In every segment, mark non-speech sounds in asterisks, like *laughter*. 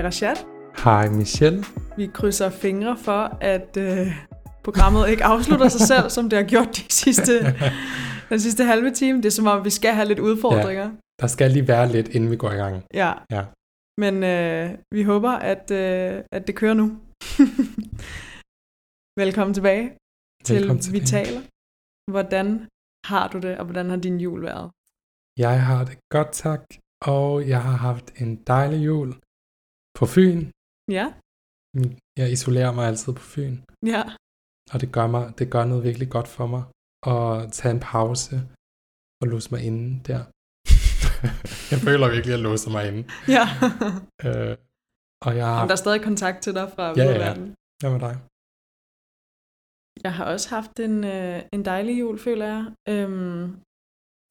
Hej Rashad. Hej Michelle. Vi krydser fingre for, at øh, programmet ikke afslutter sig selv, som det har gjort de sidste, den sidste halve time. Det er som om, vi skal have lidt udfordringer. Ja, der skal lige være lidt, inden vi går i gang. Ja. ja. Men øh, vi håber, at, øh, at det kører nu. *laughs* Velkommen tilbage Velkommen til Vi taler. Hvordan har du det, og hvordan har din jul været? Jeg har det godt, tak. Og jeg har haft en dejlig jul på Fyn. Ja. Jeg isolerer mig altid på Fyn. Ja. Og det gør, mig, det gør noget virkelig godt for mig at tage en pause og låse mig inde der. *laughs* jeg føler virkelig, at jeg låser mig inde. Ja. *laughs* øh, og jeg har... der er stadig kontakt til dig fra ja, ja. verden. Hvad med dig? Jeg har også haft en, øh, en dejlig jul, føler jeg. Øhm,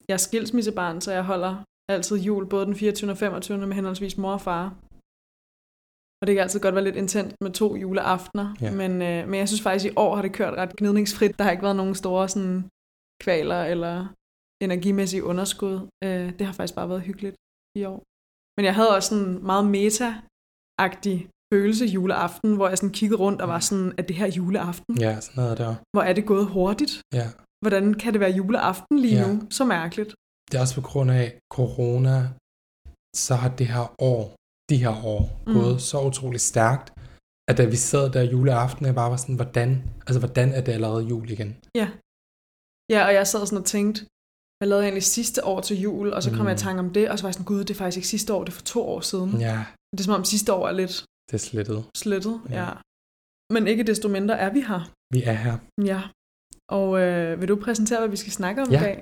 jeg er skilsmissebarn, så jeg holder altid jul, både den 24. og 25. med henholdsvis mor og far. Og det kan altid godt være lidt intens med to juleaftener, ja. men, øh, men jeg synes faktisk, at i år har det kørt ret gnidningsfrit. Der har ikke været nogen store sådan, kvaler eller energimæssige underskud. Øh, det har faktisk bare været hyggeligt i år. Men jeg havde også en meget meta-agtig følelse juleaften, hvor jeg sådan kiggede rundt og var sådan, at det her juleaften? Ja, sådan noget der. Hvor er det gået hurtigt? Ja. Hvordan kan det være juleaften lige ja. nu? Så mærkeligt. Det er også på grund af corona, så har det her år, de her år, mm. gået så utrolig stærkt, at da vi sad der juleaften, jeg bare var sådan, hvordan, altså hvordan er det allerede jul igen? Ja. Ja, og jeg sad sådan og tænkte, jeg lavede egentlig sidste år til jul, og så kom mm. jeg i tanke om det, og så var jeg sådan, gud, det er faktisk ikke sidste år, det er for to år siden. Ja. Det er som om sidste år er lidt... Det er slettet. Slettet, ja. ja. Men ikke desto mindre er vi her. Vi er her. Ja. Og øh, vil du præsentere, hvad vi skal snakke om ja. i dag?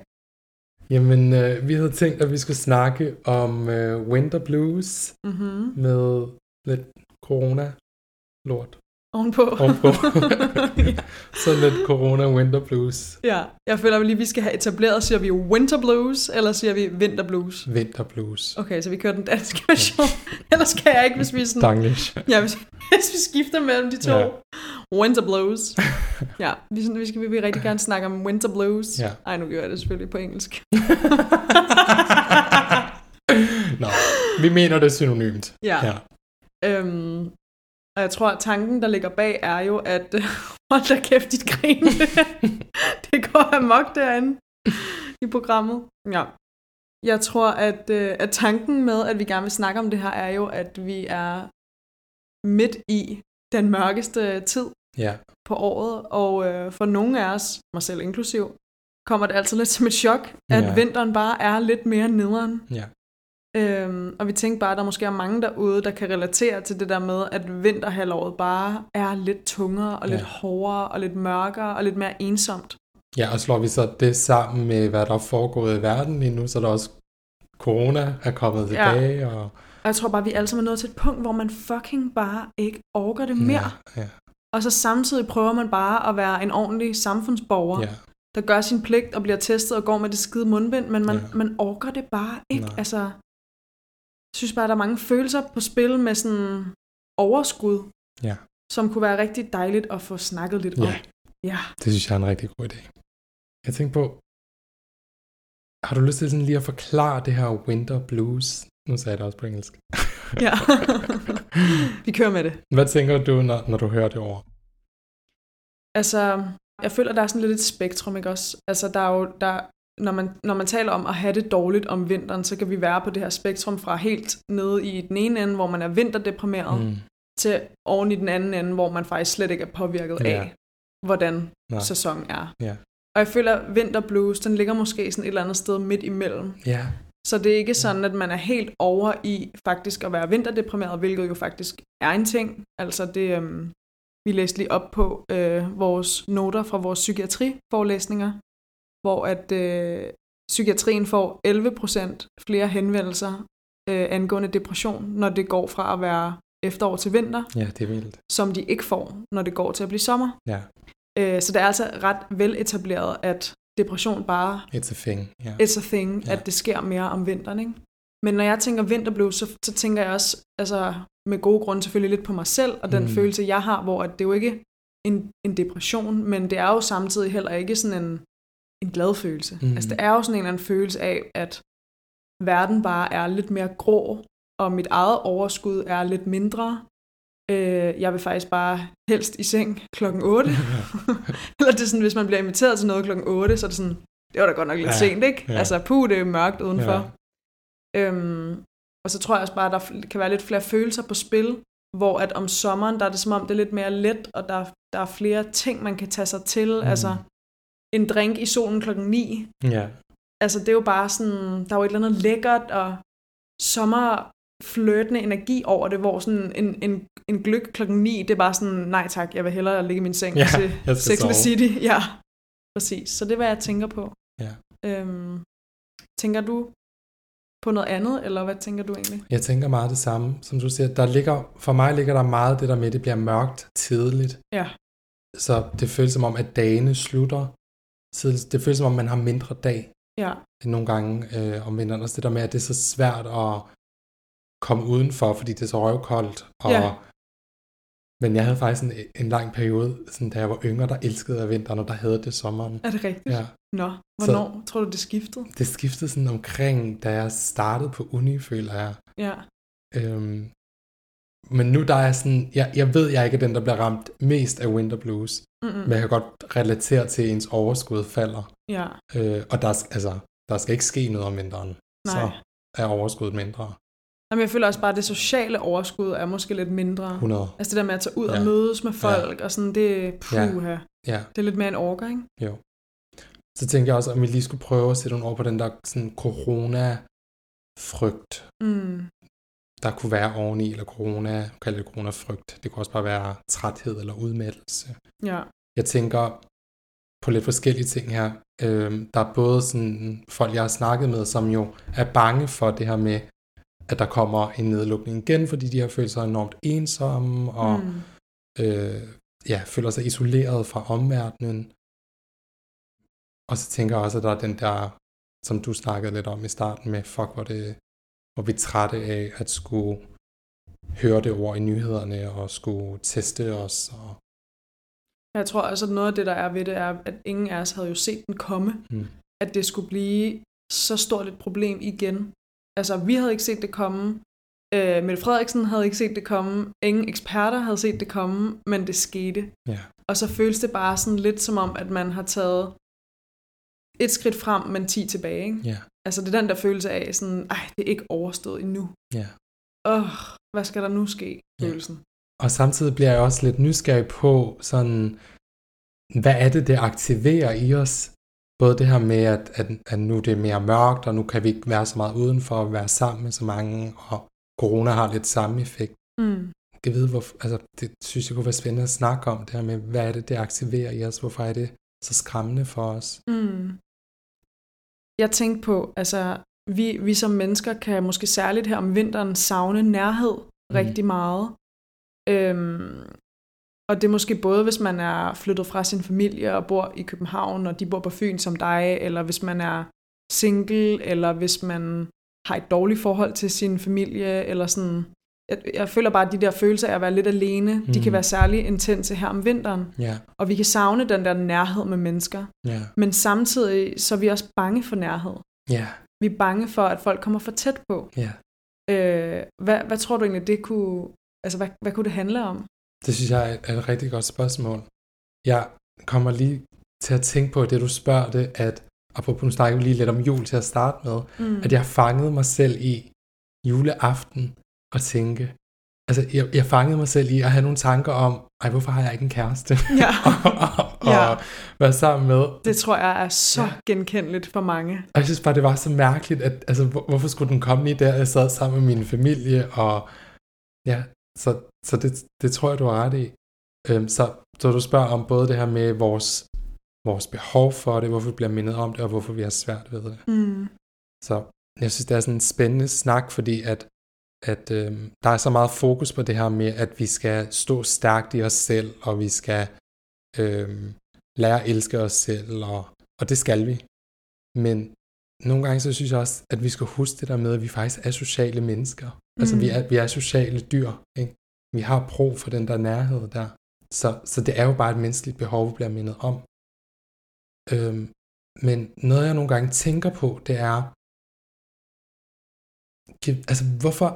Jamen, øh, vi havde tænkt, at vi skulle snakke om øh, Winter Blues mm-hmm. med lidt corona-lort. Ovenpå. *laughs* Ovenpå. ja. Så lidt corona winter blues. Ja, jeg føler lige, vi skal have etableret, siger vi winter blues, eller siger vi vinter blues? Vinter blues. Okay, så vi kører den danske *laughs* version. Ellers kan jeg ikke, hvis vi sådan... Danglish. Ja, hvis, *laughs* hvis vi skifter mellem de to. Ja. Winter blues. ja, vi, sådan, vi skal vi vil rigtig gerne snakke om winter blues. Ja. Ej, nu gør jeg det selvfølgelig på engelsk. Nå, vi mener det synonymt. Ja. ja. Øhm, og jeg tror, at tanken, der ligger bag, er jo, at *laughs* hold da kæft, dit grin. *laughs* det går amok derinde i programmet. Ja. Jeg tror, at, øh, at tanken med, at vi gerne vil snakke om det her, er jo, at vi er midt i den mørkeste tid ja. på året. Og øh, for nogle af os, mig selv inklusiv, kommer det altid lidt som et chok, at ja. vinteren bare er lidt mere nederen. Ja. Øhm, og vi tænker bare, at der måske er mange derude, der kan relatere til det der med, at vinterhalvåret bare er lidt tungere og ja. lidt hårdere og lidt mørkere og lidt mere ensomt. Ja, og slår vi så det sammen med, hvad der er foregået i verden lige nu, så er der også corona er kommet tilbage. Ja. Og... og jeg tror bare, vi alle sammen er nået til et punkt, hvor man fucking bare ikke orker det mere. Ja, ja. Og så samtidig prøver man bare at være en ordentlig samfundsborger. Ja der gør sin pligt og bliver testet og går med det skide mundbind, men man, ja. man orker det bare ikke. Nej. Altså, jeg synes bare, at der er mange følelser på spil med sådan overskud, ja. som kunne være rigtig dejligt at få snakket lidt ja. om. Ja, det synes jeg er en rigtig god idé. Jeg tænker på, har du lyst til sådan lige at forklare det her winter blues? Nu sagde jeg det også på engelsk. *laughs* ja, vi kører med det. Hvad tænker du, når, når du hører det ord? Altså, jeg føler, der er sådan lidt et spektrum, ikke også? Altså, der er jo, der, når man, når man taler om at have det dårligt om vinteren, så kan vi være på det her spektrum fra helt nede i den ene ende, hvor man er vinterdeprimeret, mm. til oven i den anden ende, hvor man faktisk slet ikke er påvirket ja. af, hvordan Nej. sæsonen er. Ja. Og jeg føler, at vinterblues, den ligger måske sådan et eller andet sted midt imellem. Ja. Så det er ikke sådan, at man er helt over i faktisk at være vinterdeprimeret, hvilket jo faktisk er en ting. Altså det, øhm, vi læste lige op på øh, vores noter fra vores psykiatriforelæsninger, hvor at øh, psykiatrien får 11% flere henvendelser øh, angående depression, når det går fra at være efterår til vinter. Ja, det er vildt. Som de ikke får, når det går til at blive sommer. Ja. Øh, så det er altså ret vel etableret, at depression bare... It's a thing. Yeah. It's a thing, yeah. at det sker mere om vinteren, ikke? Men når jeg tænker vinterblue, så, så tænker jeg også, altså med gode grunde selvfølgelig lidt på mig selv, og den mm. følelse, jeg har, hvor at det er jo ikke en, en depression, men det er jo samtidig heller ikke sådan en, en glad følelse. Mm. Altså det er jo sådan en eller anden følelse af, at verden bare er lidt mere grå, og mit eget overskud er lidt mindre. Øh, jeg vil faktisk bare helst i seng klokken 8. *laughs* Eller det er sådan, hvis man bliver inviteret til noget klokken 8, så er det sådan, det var da godt nok lidt ja, sent, ikke? Ja. Altså, puh, det er mørkt udenfor. Ja. Øhm, og så tror jeg også bare, at der kan være lidt flere følelser på spil, hvor at om sommeren, der er det som om, det er lidt mere let, og der, der er flere ting, man kan tage sig til. Mm. Altså, en drink i solen klokken 9. Ja. Altså, det er jo bare sådan, der er jo et eller andet lækkert og sommerflirtende energi over det, hvor sådan en, en, en gløk klokken 9, det er bare sådan, nej tak, jeg vil hellere ligge i min seng ja, til Sex and City. *laughs* Ja, præcis. Så det er, hvad jeg tænker på. Ja. Øhm, tænker du på noget andet, eller hvad tænker du egentlig? Jeg tænker meget det samme. Som du siger, der ligger, for mig ligger der meget det der med, at det bliver mørkt tidligt. Ja. Så det føles som om, at dagene slutter tidligt. Det føles som om, man har mindre dag. Ja. Nogle gange øh, om vinteren. Også det der med, at det er så svært at komme udenfor, fordi det er så røvkoldt. Og, ja. Men jeg havde faktisk en, en lang periode, sådan, da jeg var yngre, der elskede jeg vinteren, og der havde det sommeren. Er det rigtigt? Ja. Nå, hvornår så, tror du, det skiftede? Det skiftede sådan omkring, da jeg startede på uni, føler jeg. Ja. Øhm, men nu der er sådan, jeg, jeg ved, jeg ikke er den, der bliver ramt mest af winter blues. Mm-mm. Men jeg kan godt relatere til, at ens overskud falder. Ja. Øh, og der, altså, der skal ikke ske noget om vinteren. Nej. Så er overskuddet mindre. Jamen, jeg føler også bare, at det sociale overskud er måske lidt mindre. 100. Altså det der med at tage ud ja. og mødes med folk, ja. og sådan, det puha. Ja. ja. Det er lidt mere en orker, ikke? Jo. Så tænker jeg også, om vi lige skulle prøve at sætte nogle ord på den der sådan corona-frygt. Mm. Der kunne være oveni, eller corona, kalde det corona-frygt. Det kunne også bare være træthed eller udmattelse. Ja. Jeg tænker på lidt forskellige ting her. Øhm, der er både sådan folk, jeg har snakket med, som jo er bange for det her med, at der kommer en nedlukning igen, fordi de har følt sig enormt ensomme, og mm. øh, ja, føler sig isoleret fra omverdenen. Og så tænker jeg også, at der er den der, som du snakkede lidt om i starten med, fuck, hvor, det, hvor vi er trætte af at skulle høre det ord i nyhederne, og skulle teste os. Og... Jeg tror også, at noget af det, der er ved det, er, at ingen af os havde jo set den komme. Mm. At det skulle blive så stort et problem igen. Altså, vi havde ikke set det komme. Øh, Mette Frederiksen havde ikke set det komme. Ingen eksperter havde set det komme, men det skete. Ja. Og så føles det bare sådan lidt som om, at man har taget et skridt frem, men ti tilbage. Ikke? Ja. Altså det er den der følelse af, sådan, ej, det er ikke overstået endnu. Ja. Åh, oh, hvad skal der nu ske, følelsen. Ja. Og samtidig bliver jeg også lidt nysgerrig på, sådan, hvad er det, det aktiverer i os? Både det her med, at, at, at nu det er mere mørkt, og nu kan vi ikke være så meget udenfor at være sammen med så mange, og corona har lidt samme effekt. Mm. Jeg vide, hvor, altså, det synes jeg kunne være spændende at snakke om, det her med, hvad er det, det aktiverer i os? Hvorfor er det så skræmmende for os? Mm jeg tænkte på, altså vi, vi som mennesker kan måske særligt her om vinteren savne nærhed mm. rigtig meget. Øhm, og det er måske både, hvis man er flyttet fra sin familie og bor i København, og de bor på Fyn som dig, eller hvis man er single, eller hvis man har et dårligt forhold til sin familie, eller sådan jeg, jeg føler bare, at de der følelser af at være lidt alene, mm. de kan mm. være særlig intense her om vinteren. Yeah. Og vi kan savne den der nærhed med mennesker. Yeah. Men samtidig så er vi også bange for nærhed. Yeah. Vi er bange for, at folk kommer for tæt på. Yeah. Øh, hvad, hvad tror du egentlig, det kunne, altså hvad, hvad kunne det handle om? Det synes jeg er et rigtig godt spørgsmål. Jeg kommer lige til at tænke på det, du spørger det, at apropos nu snakker vi lige lidt om jul til at starte med, mm. at jeg fangede mig selv i juleaften, at tænke, altså jeg, jeg fangede mig selv i at have nogle tanker om, ej, hvorfor har jeg ikke en kæreste? Ja. og, *laughs* og, og ja. være sammen med. Det tror jeg er så ja. genkendeligt for mange. Og jeg synes bare, det var så mærkeligt, at altså, hvor, hvorfor skulle den komme lige der, jeg sad sammen med min familie, og ja, så, så det, det tror jeg, du har ret i. Øhm, så, så du spørger om både det her med vores, vores behov for det, hvorfor vi bliver mindet om det, og hvorfor vi har svært ved det. Mm. Så jeg synes, det er sådan en spændende snak, fordi at at øh, der er så meget fokus på det her med, at vi skal stå stærkt i os selv, og vi skal øh, lære at elske os selv, og, og det skal vi. Men nogle gange så synes jeg også, at vi skal huske det der med, at vi faktisk er sociale mennesker. Mm. Altså vi er, vi er sociale dyr. Ikke? Vi har brug for den der nærhed der. Så, så det er jo bare et menneskeligt behov, vi bliver mindet om. Øhm, men noget jeg nogle gange tænker på, det er, altså hvorfor,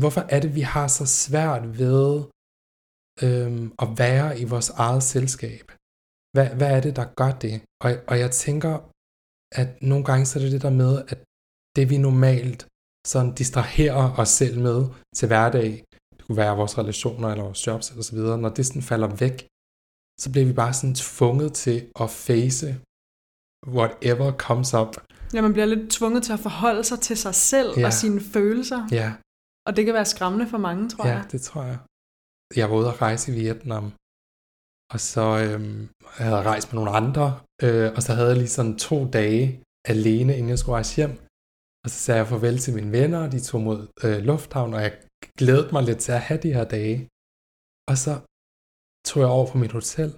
hvorfor er det, vi har så svært ved øhm, at være i vores eget selskab? Hvad, hvad er det, der gør det? Og, og jeg tænker, at nogle gange så er det det der med, at det vi normalt sådan distraherer os selv med til hverdag, det kunne være vores relationer eller vores jobs eller så videre, når det sådan falder væk, så bliver vi bare sådan tvunget til at face whatever comes up. Ja, man bliver lidt tvunget til at forholde sig til sig selv ja. og sine følelser. Ja. Og det kan være skræmmende for mange, tror ja, jeg. Ja, det tror jeg. Jeg var ude at rejse i Vietnam, og så øhm, havde jeg rejst med nogle andre, øh, og så havde jeg lige sådan to dage alene, inden jeg skulle rejse hjem. Og så sagde jeg farvel til mine venner, og de tog mod øh, lufthavn, og jeg glædede mig lidt til at have de her dage. Og så tog jeg over på mit hotel,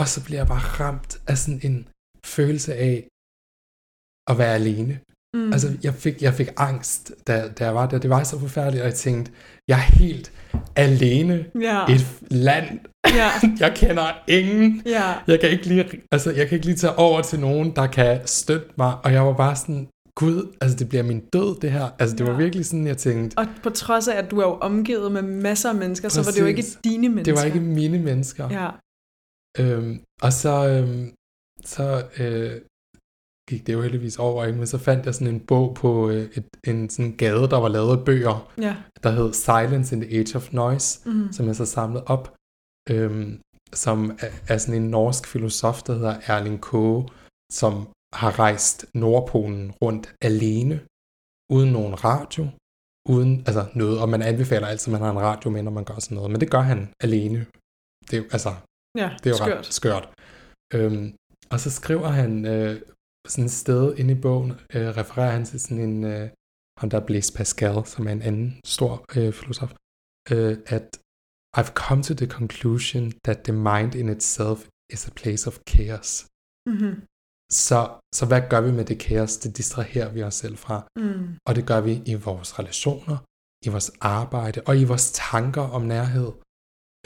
og så bliver jeg bare ramt af sådan en følelse af at være alene. Mm. Altså, jeg fik, jeg fik angst, da, da jeg var der. Det var så forfærdeligt, og jeg tænkte, jeg er helt alene ja. i et land. Ja. *laughs* jeg kender ingen. Ja. Jeg, kan ikke lige, altså, jeg kan ikke lige tage over til nogen, der kan støtte mig. Og jeg var bare sådan, gud, altså det bliver min død, det her. Altså det ja. var virkelig sådan, jeg tænkte. Og på trods af, at du er jo omgivet med masser af mennesker, Præcis. så var det jo ikke dine mennesker. Det var ikke mine mennesker. Ja. Øhm, og så, øhm, så øh, gik det jo heldigvis over, ikke? men så fandt jeg sådan en bog på øh, et, en sådan gade, der var lavet af bøger, ja. der hed Silence in the Age of Noise, mm. som jeg så samlede op, øhm, som er, er sådan en norsk filosof, der hedder Erling Kåge, som har rejst Nordpolen rundt alene, uden nogen radio, uden altså noget, og man anbefaler altid, at man har en radio med, når man gør sådan noget, men det gør han alene. Det er jo, altså, ja, det er jo skørt. ret skørt. Øhm, og så skriver han øh, sådan et sted inde i bogen, øh, refererer han til sådan en, øh, ham der Blaise Pascal, som er en anden stor øh, filosof, øh, at I've come to the conclusion that the mind in itself is a place of chaos. Mm-hmm. Så, så hvad gør vi med det kaos? Det distraherer vi os selv fra. Mm. Og det gør vi i vores relationer, i vores arbejde og i vores tanker om nærhed.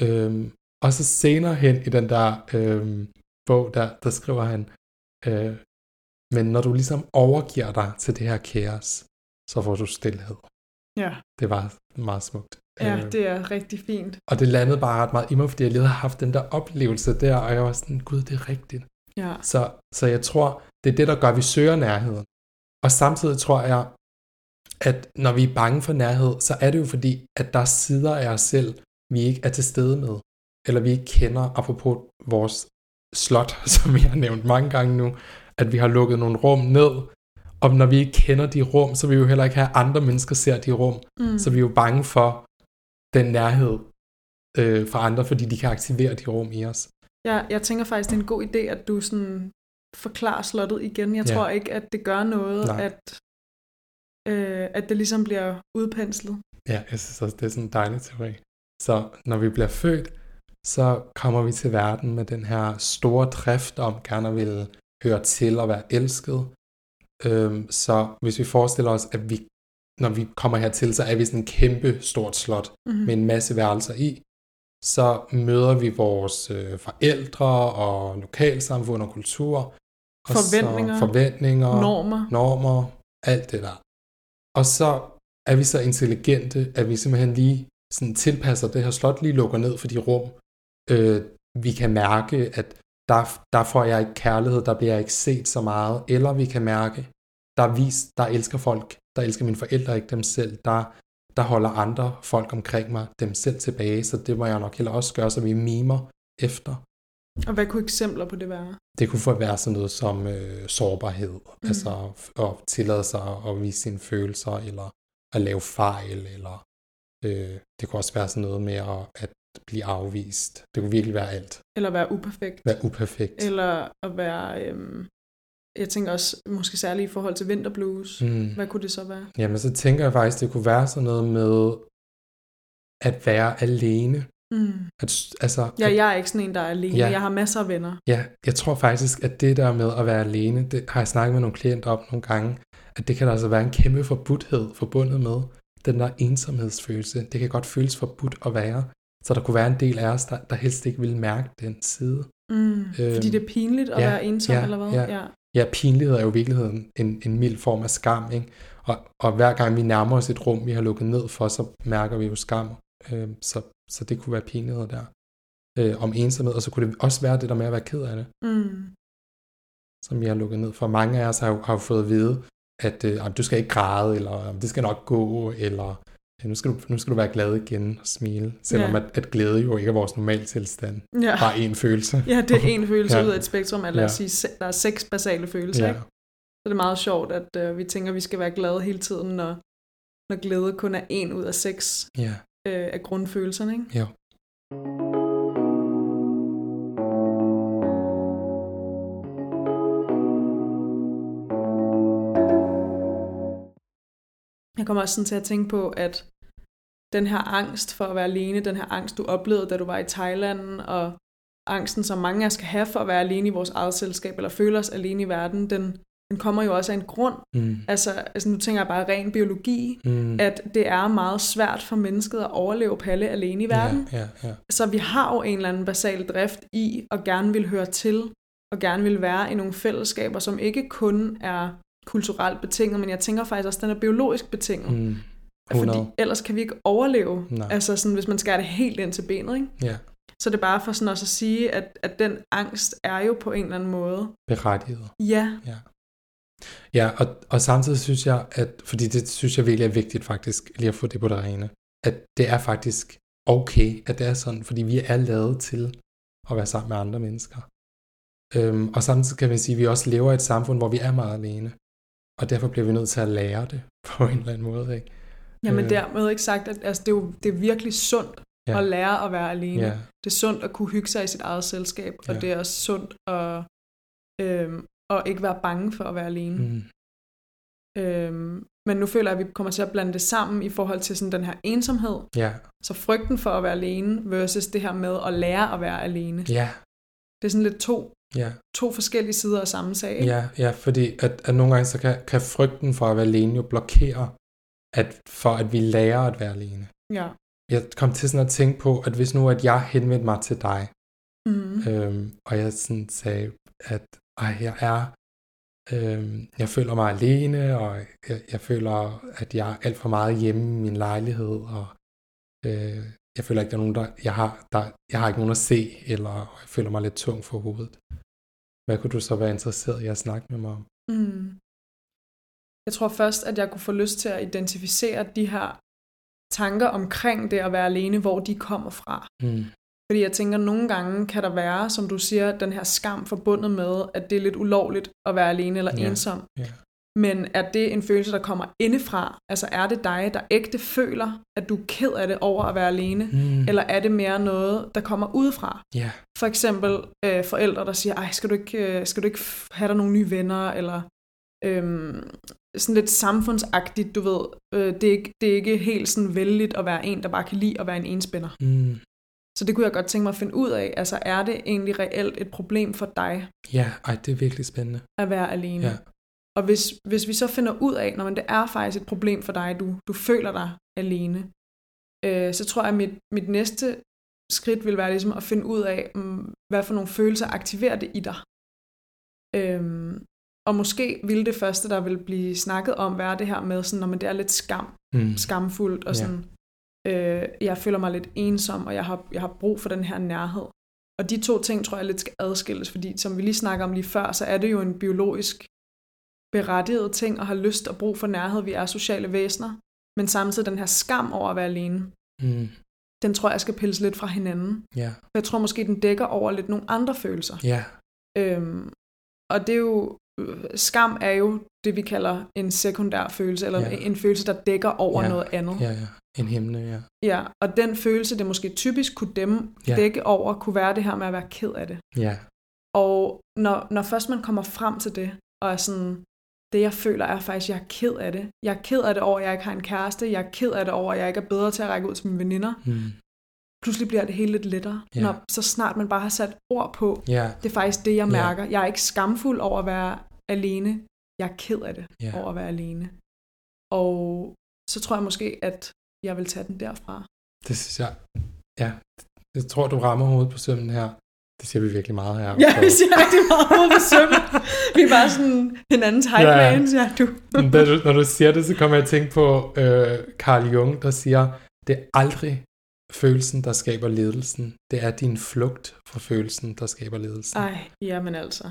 Øhm, og så senere hen i den der øhm, bog, der, der skriver han, øh, men når du ligesom overgiver dig til det her kaos, så får du stillhed. Ja. Det var meget smukt. Ja, øh, det er rigtig fint. Og det landede bare ret meget i mig, fordi jeg lige havde haft den der oplevelse der, og jeg var sådan, gud, det er rigtigt. Ja. Så, så jeg tror, det er det, der gør, at vi søger nærheden. Og samtidig tror jeg, at når vi er bange for nærhed, så er det jo fordi, at der er sider af os selv, vi ikke er til stede med. Eller vi ikke kender, apropos vores slot, *laughs* som vi har nævnt mange gange nu, at vi har lukket nogle rum ned, og når vi ikke kender de rum, så vil vi jo heller ikke have, at andre mennesker ser de rum. Mm. Så vi er jo bange for den nærhed øh, fra andre, fordi de kan aktivere de rum i os. Ja, jeg tænker faktisk, det er en god idé, at du sådan forklarer slottet igen. Jeg ja. tror ikke, at det gør noget, Nej. at, øh, at det ligesom bliver udpenslet. Ja, jeg synes også, det er sådan en dejlig teori. Så når vi bliver født, så kommer vi til verden med den her store drift om gerne at ville høre til og være elsket. Øhm, så hvis vi forestiller os, at vi, når vi kommer hertil, så er vi sådan en kæmpe stort slot mm-hmm. med en masse værelser i. Så møder vi vores øh, forældre og lokalsamfund og kultur. Og forventninger, så forventninger, normer. normer, alt det der. Og så er vi så intelligente, at vi simpelthen lige sådan tilpasser det her slot, lige lukker ned for de rum. Øh, vi kan mærke, at der, der får jeg ikke kærlighed, der bliver jeg ikke set så meget. Eller vi kan mærke, der, vis, der elsker folk, der elsker mine forældre, ikke dem selv. Der, der holder andre folk omkring mig dem selv tilbage, så det må jeg nok heller også gøre, så vi mimer efter. Og hvad kunne eksempler på det være? Det kunne for være sådan noget som øh, sårbarhed, mm. altså at tillade sig at vise sine følelser, eller at lave fejl, eller øh, det kunne også være sådan noget med at, at blive afvist. Det kunne virkelig være alt. Eller være uperfekt. Være uperfekt. Eller at være, øhm, jeg tænker også måske særligt i forhold til vinterblues. Mm. Hvad kunne det så være? Jamen så tænker jeg faktisk, det kunne være sådan noget med at være alene. Mm. At, altså, ja, jeg er ikke sådan en, der er alene. Ja, jeg har masser af venner. Ja, jeg tror faktisk, at det der med at være alene, det har jeg snakket med nogle klienter om nogle gange, at det kan der altså være en kæmpe forbudthed forbundet med. Den der ensomhedsfølelse, det kan godt føles forbudt at være. Så der kunne være en del af os, der, der helst ikke ville mærke den side. Mm, øhm, fordi det er pinligt at ja, være ensom, ja, eller hvad? Ja. ja. ja, pinlighed er jo i virkeligheden en, en mild form af skam, ikke? Og, og hver gang vi nærmer os et rum, vi har lukket ned for, så mærker vi jo skam. Øh, så, så det kunne være pinlighed der. Øh, om ensomhed, og så kunne det også være det der med at være ked af det. Mm. Som vi har lukket ned for. Mange af os har jo, har jo fået at vide, at øh, du skal ikke græde, eller det skal nok gå, eller nu skal, du, nu skal du være glad igen og smile. Selvom Ja. at, at glæde jo ikke er vores normal tilstand. Ja. Bare én følelse. ja, det er en følelse *laughs* Ja. ud af et spektrum, at lad os Ja. sige, der er seks basale følelser, Ja. ikke? Så det er meget sjovt, at øh, vi tænker, at vi skal være glade hele tiden, når, når glæde kun er en ud af seks Ja. øh, af grundfølelserne, ikke? Jo. Jeg kommer også sådan til at tænke på, at den her angst for at være alene, den her angst, du oplevede, da du var i Thailand, og angsten, som mange af os skal have for at være alene i vores eget selskab, eller føle os alene i verden, den, den kommer jo også af en grund. Mm. Altså, altså nu tænker jeg bare ren biologi, Mm. at det er meget svært for mennesket at overleve Palle alene i verden. Ja, ja, ja. Så vi har jo en eller anden basal drift i at gerne vil høre til, og gerne vil være i nogle fællesskaber, som ikke kun er kulturelt betinget, men jeg tænker faktisk også, at den er biologisk betinget. Mm. Fordi 100. ellers kan vi ikke overleve, Nej. altså sådan, hvis man skærer det helt ind til benet. Ikke? Ja, Så det er bare for sådan også at sige, at, at den angst er jo på en eller anden måde. berettiget. Ja, Ja. Ja, og, og samtidig synes jeg, at, fordi det synes jeg virkelig er vigtigt faktisk, lige at få det på det rene, at det er faktisk okay, at det er sådan, fordi vi er lavet til at være sammen med andre mennesker. Øhm, og samtidig kan vi sige, at vi også lever i et samfund, hvor vi er meget alene. Og derfor bliver vi nødt til at lære det *laughs* på en eller anden måde. Ikke? jamen Øh. dermed ikke sagt, at altså, det, er jo, det er virkelig sundt Ja. at lære at være alene. Ja. Det er sundt at kunne hygge sig i sit eget selskab, og Ja. det er også sundt at, øhm, at ikke være bange for at være alene. Mm. Øhm, men nu føler jeg, at vi kommer til at blande det sammen i forhold til sådan den her ensomhed. Ja, Så frygten for at være alene versus det her med at lære at være alene. ja, Det er sådan lidt to, ja. to forskellige sider af samme sag. ikke? Ja, ja fordi at, at nogle gange så kan, kan frygten for at være alene jo blokere, at for at vi lærer at være alene. ja. Jeg kom til sådan at tænke på, at hvis nu at jeg henvendte mig til dig, Mm. øhm, og jeg sådan sagde, at ej, jeg er, øhm, jeg føler mig alene, og jeg, jeg føler, at jeg er alt for meget hjemme i min lejlighed, og øh, jeg føler ikke, der er nogen, der, jeg har, der, jeg har ikke nogen at se, eller jeg føler mig lidt tung for hovedet. Hvad kunne du så være interesseret i at snakke med mig om? Mm. Jeg tror først, at jeg kunne få lyst til at identificere de her tanker omkring det at være alene, hvor de kommer fra. Mm. Fordi jeg tænker, at nogle gange kan der være, som du siger, den her skam forbundet med, at det er lidt ulovligt at være alene eller Ja, ensom. ja. Men er det en følelse, der kommer indefra? Altså er det dig, der ægte føler, at du er ked af det over at være alene? Mm. Eller er det mere noget, der kommer udefra? Ja, For eksempel øh, forældre, der siger, ej, skal du ikke, øh, skal du ikke have dig nogle nye venner? Eller øhm, sådan lidt samfundsagtigt, du ved. Øh, det, er ikke, det er ikke helt sådan vældigt at være en, der bare kan lide at være en enspænder. mm. Så det kunne jeg godt tænke mig at finde ud af. Altså er det egentlig reelt et problem for dig ja ej, det er virkelig spændende. at være alene? Ja. Og hvis, hvis vi så finder ud af, når man det er faktisk et problem for dig, du, du føler dig alene, øh, så tror jeg, at mit, mit næste skridt vil være ligesom at finde ud af, mm, hvad for nogle følelser aktiverer det i dig. Øhm, og måske ville det første, der vil blive snakket om, være det her med, sådan, når man det er lidt skam, Mm. skamfuldt, og sådan, øh, jeg føler mig lidt ensom, og jeg har, jeg har brug for den her nærhed. Og de to ting tror jeg lidt skal adskilles, fordi som vi lige snakker om lige før, så er det jo en biologisk berettiget ting at have lyst og brug for nærhed. Vi er sociale væsener. Men samtidig den her skam over at være alene, Mm. den tror jeg skal pilles lidt fra hinanden. For jeg tror måske, den dækker over lidt nogle andre følelser. ja, Øhm, og det er jo, skam er jo det, vi kalder en sekundær følelse, eller Ja. en følelse, der dækker over Ja. noget andet. ja, ja. En himne, ja. Ja, og den følelse, det måske typisk kunne dem Ja. dække over, kunne være det her med at være ked af det. Ja, Og når, når først man kommer frem til det, og er sådan, det jeg føler er faktisk, at jeg er ked af det. Jeg er ked af det over, at jeg ikke har en kæreste. Jeg er ked af det over, at jeg ikke er bedre til at række ud til mine veninder. mm. Pludselig bliver det hele lidt lettere, Ja. når så snart man bare har sat ord på, ja, det er faktisk det, jeg mærker. Jeg er ikke skamfuld over at være alene. Jeg er ked af det Ja. over at være alene. Og så tror jeg måske, at jeg vil tage den derfra. det synes jeg, ja, jeg tror, du rammer hovedet på sømmen her. Det siger vi virkelig meget her. Ja, vi siger rigtig meget hovedet på sømmet. Vi er bare sådan hinandens hype Ja, man, ja, du. Da du, når du siger det, så kommer jeg at tænke på øh, Carl Jung, der siger, det er aldrig følelsen, der skaber ledelsen. Det er din flugt fra følelsen, der skaber ledelsen. Ej, jamen altså.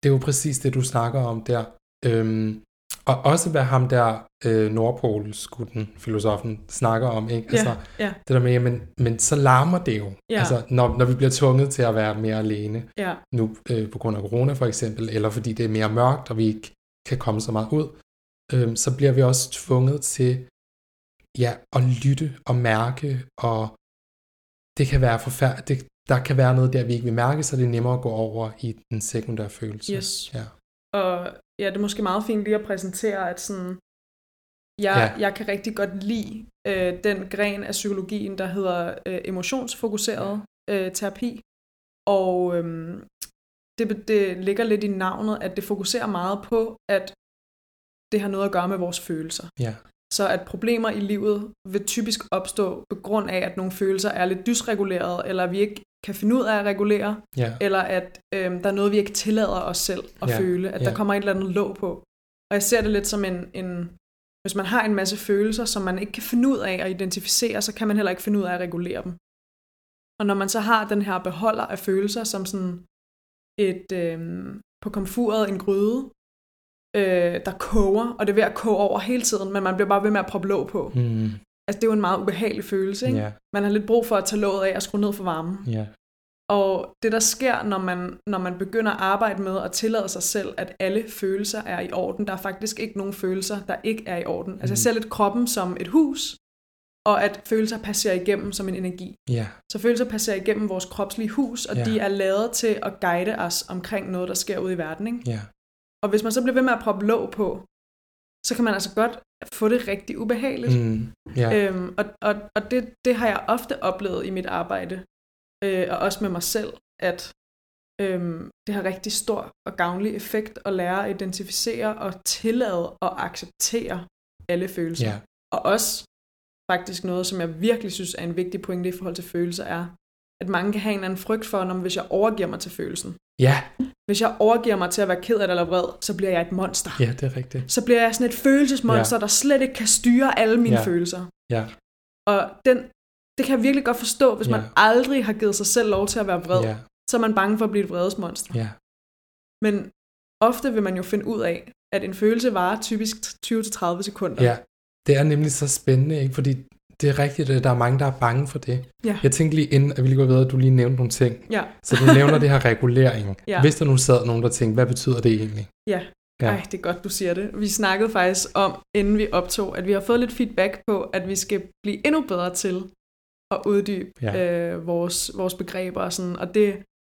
Det er jo præcis det, du snakker om der. Øhm, og også hvad ham der øh, Nordpolskutten, filosofen, snakker om. Ikke? Altså, Ja, ja, det der med, jamen, men så larmer det jo. Ja. Altså, når, når vi bliver tvunget til at være mere alene, ja, nu øh, på grund af corona for eksempel, eller fordi det er mere mørkt, og vi ikke kan komme så meget ud, øh, så bliver vi også tvunget til ja, at lytte og mærke, og det kan være forfærdeligt. Der kan være noget der, vi ikke vil mærke, så det er nemmere at gå over i den sekundære følelse. Yes. Ja. Og ja, det er måske meget fint lige at præsentere, at sådan, jeg, Ja. jeg kan rigtig godt lide øh, den gren af psykologien, der hedder øh, emotionsfokuseret øh, terapi. Og øhm, det, det ligger lidt i navnet, at det fokuserer meget på, at det har noget at gøre med vores følelser. Ja. Så at problemer i livet vil typisk opstå på grund af, at nogle følelser er lidt dysreguleret, eller vi ikke kan finde ud af at regulere, Ja. eller at øhm, der er noget, vi ikke tillader os selv at Ja, føle, at ja. der kommer et eller andet låg på. Og jeg ser det lidt som en, en, hvis man har en masse følelser, som man ikke kan finde ud af at identificere, så kan man heller ikke finde ud af at regulere dem. Og når man så har den her beholder af følelser, som sådan et, øhm, på komfuret en gryde, øh, der koger, og det er ved at koge over hele tiden, men man bliver bare ved med at proppe låg på. Mm, Altså det er jo en meget ubehagelig følelse, ikke? ja. Man har lidt brug for at tage låget af og skrue ned for varmen. Ja. Og det, der sker, når man, når man begynder at arbejde med at tillade sig selv, at alle følelser er i orden, der er faktisk ikke nogen følelser, der ikke er i orden. Altså jeg ser lidt kroppen som et hus, og at følelser passerer igennem som en energi. Ja. Så følelser passerer igennem vores kropslige hus, og ja. de er lavet til at guide os omkring noget, der sker ude i verden. Ikke? Ja. Og hvis man så bliver ved med at proppe låg på, så kan man altså godt få det rigtig ubehageligt. Mm, ja. Øhm, og og, og det, det har jeg ofte oplevet i mit arbejde, øh, og også med mig selv, at øhm, det har rigtig stor og gavnlig effekt at lære at identificere og tillade og acceptere alle følelser. ja. Og også faktisk noget, som jeg virkelig synes er en vigtig pointe i forhold til følelser, er, at mange kan have en eller anden frygt for, når hvis jeg overgiver mig til følelsen. Ja. Hvis jeg overgiver mig til at være ked af det eller vred, så bliver jeg et monster. Ja, det er rigtigt. Så bliver jeg sådan et følelsesmonster, ja. der slet ikke kan styre alle mine Ja. følelser. Ja. Og den, det kan jeg virkelig godt forstå, hvis man Ja. aldrig har givet sig selv lov til at være vred, Ja. så er man bange for at blive et vredesmonster. Ja. Men ofte vil man jo finde ud af, at en følelse varer typisk 20-30 sekunder. Ja, det er nemlig så spændende, ikke? fordi det er rigtigt, at der er mange, der er bange for det. Ja. Jeg tænkte lige inden, at vi lige går videre, at du lige nævnte nogle ting. Ja. Så du nævner det her regulering. *laughs* Ja. Hvis der nu sad nogen, der tænkte, hvad betyder det egentlig? Ja. Ja. Ej, det er godt, du siger det. Vi snakkede faktisk om, inden vi optog, at vi har fået lidt feedback på, at vi skal blive endnu bedre til at uddybe Ja. ja. øh, vores, vores begreber og sådan, og det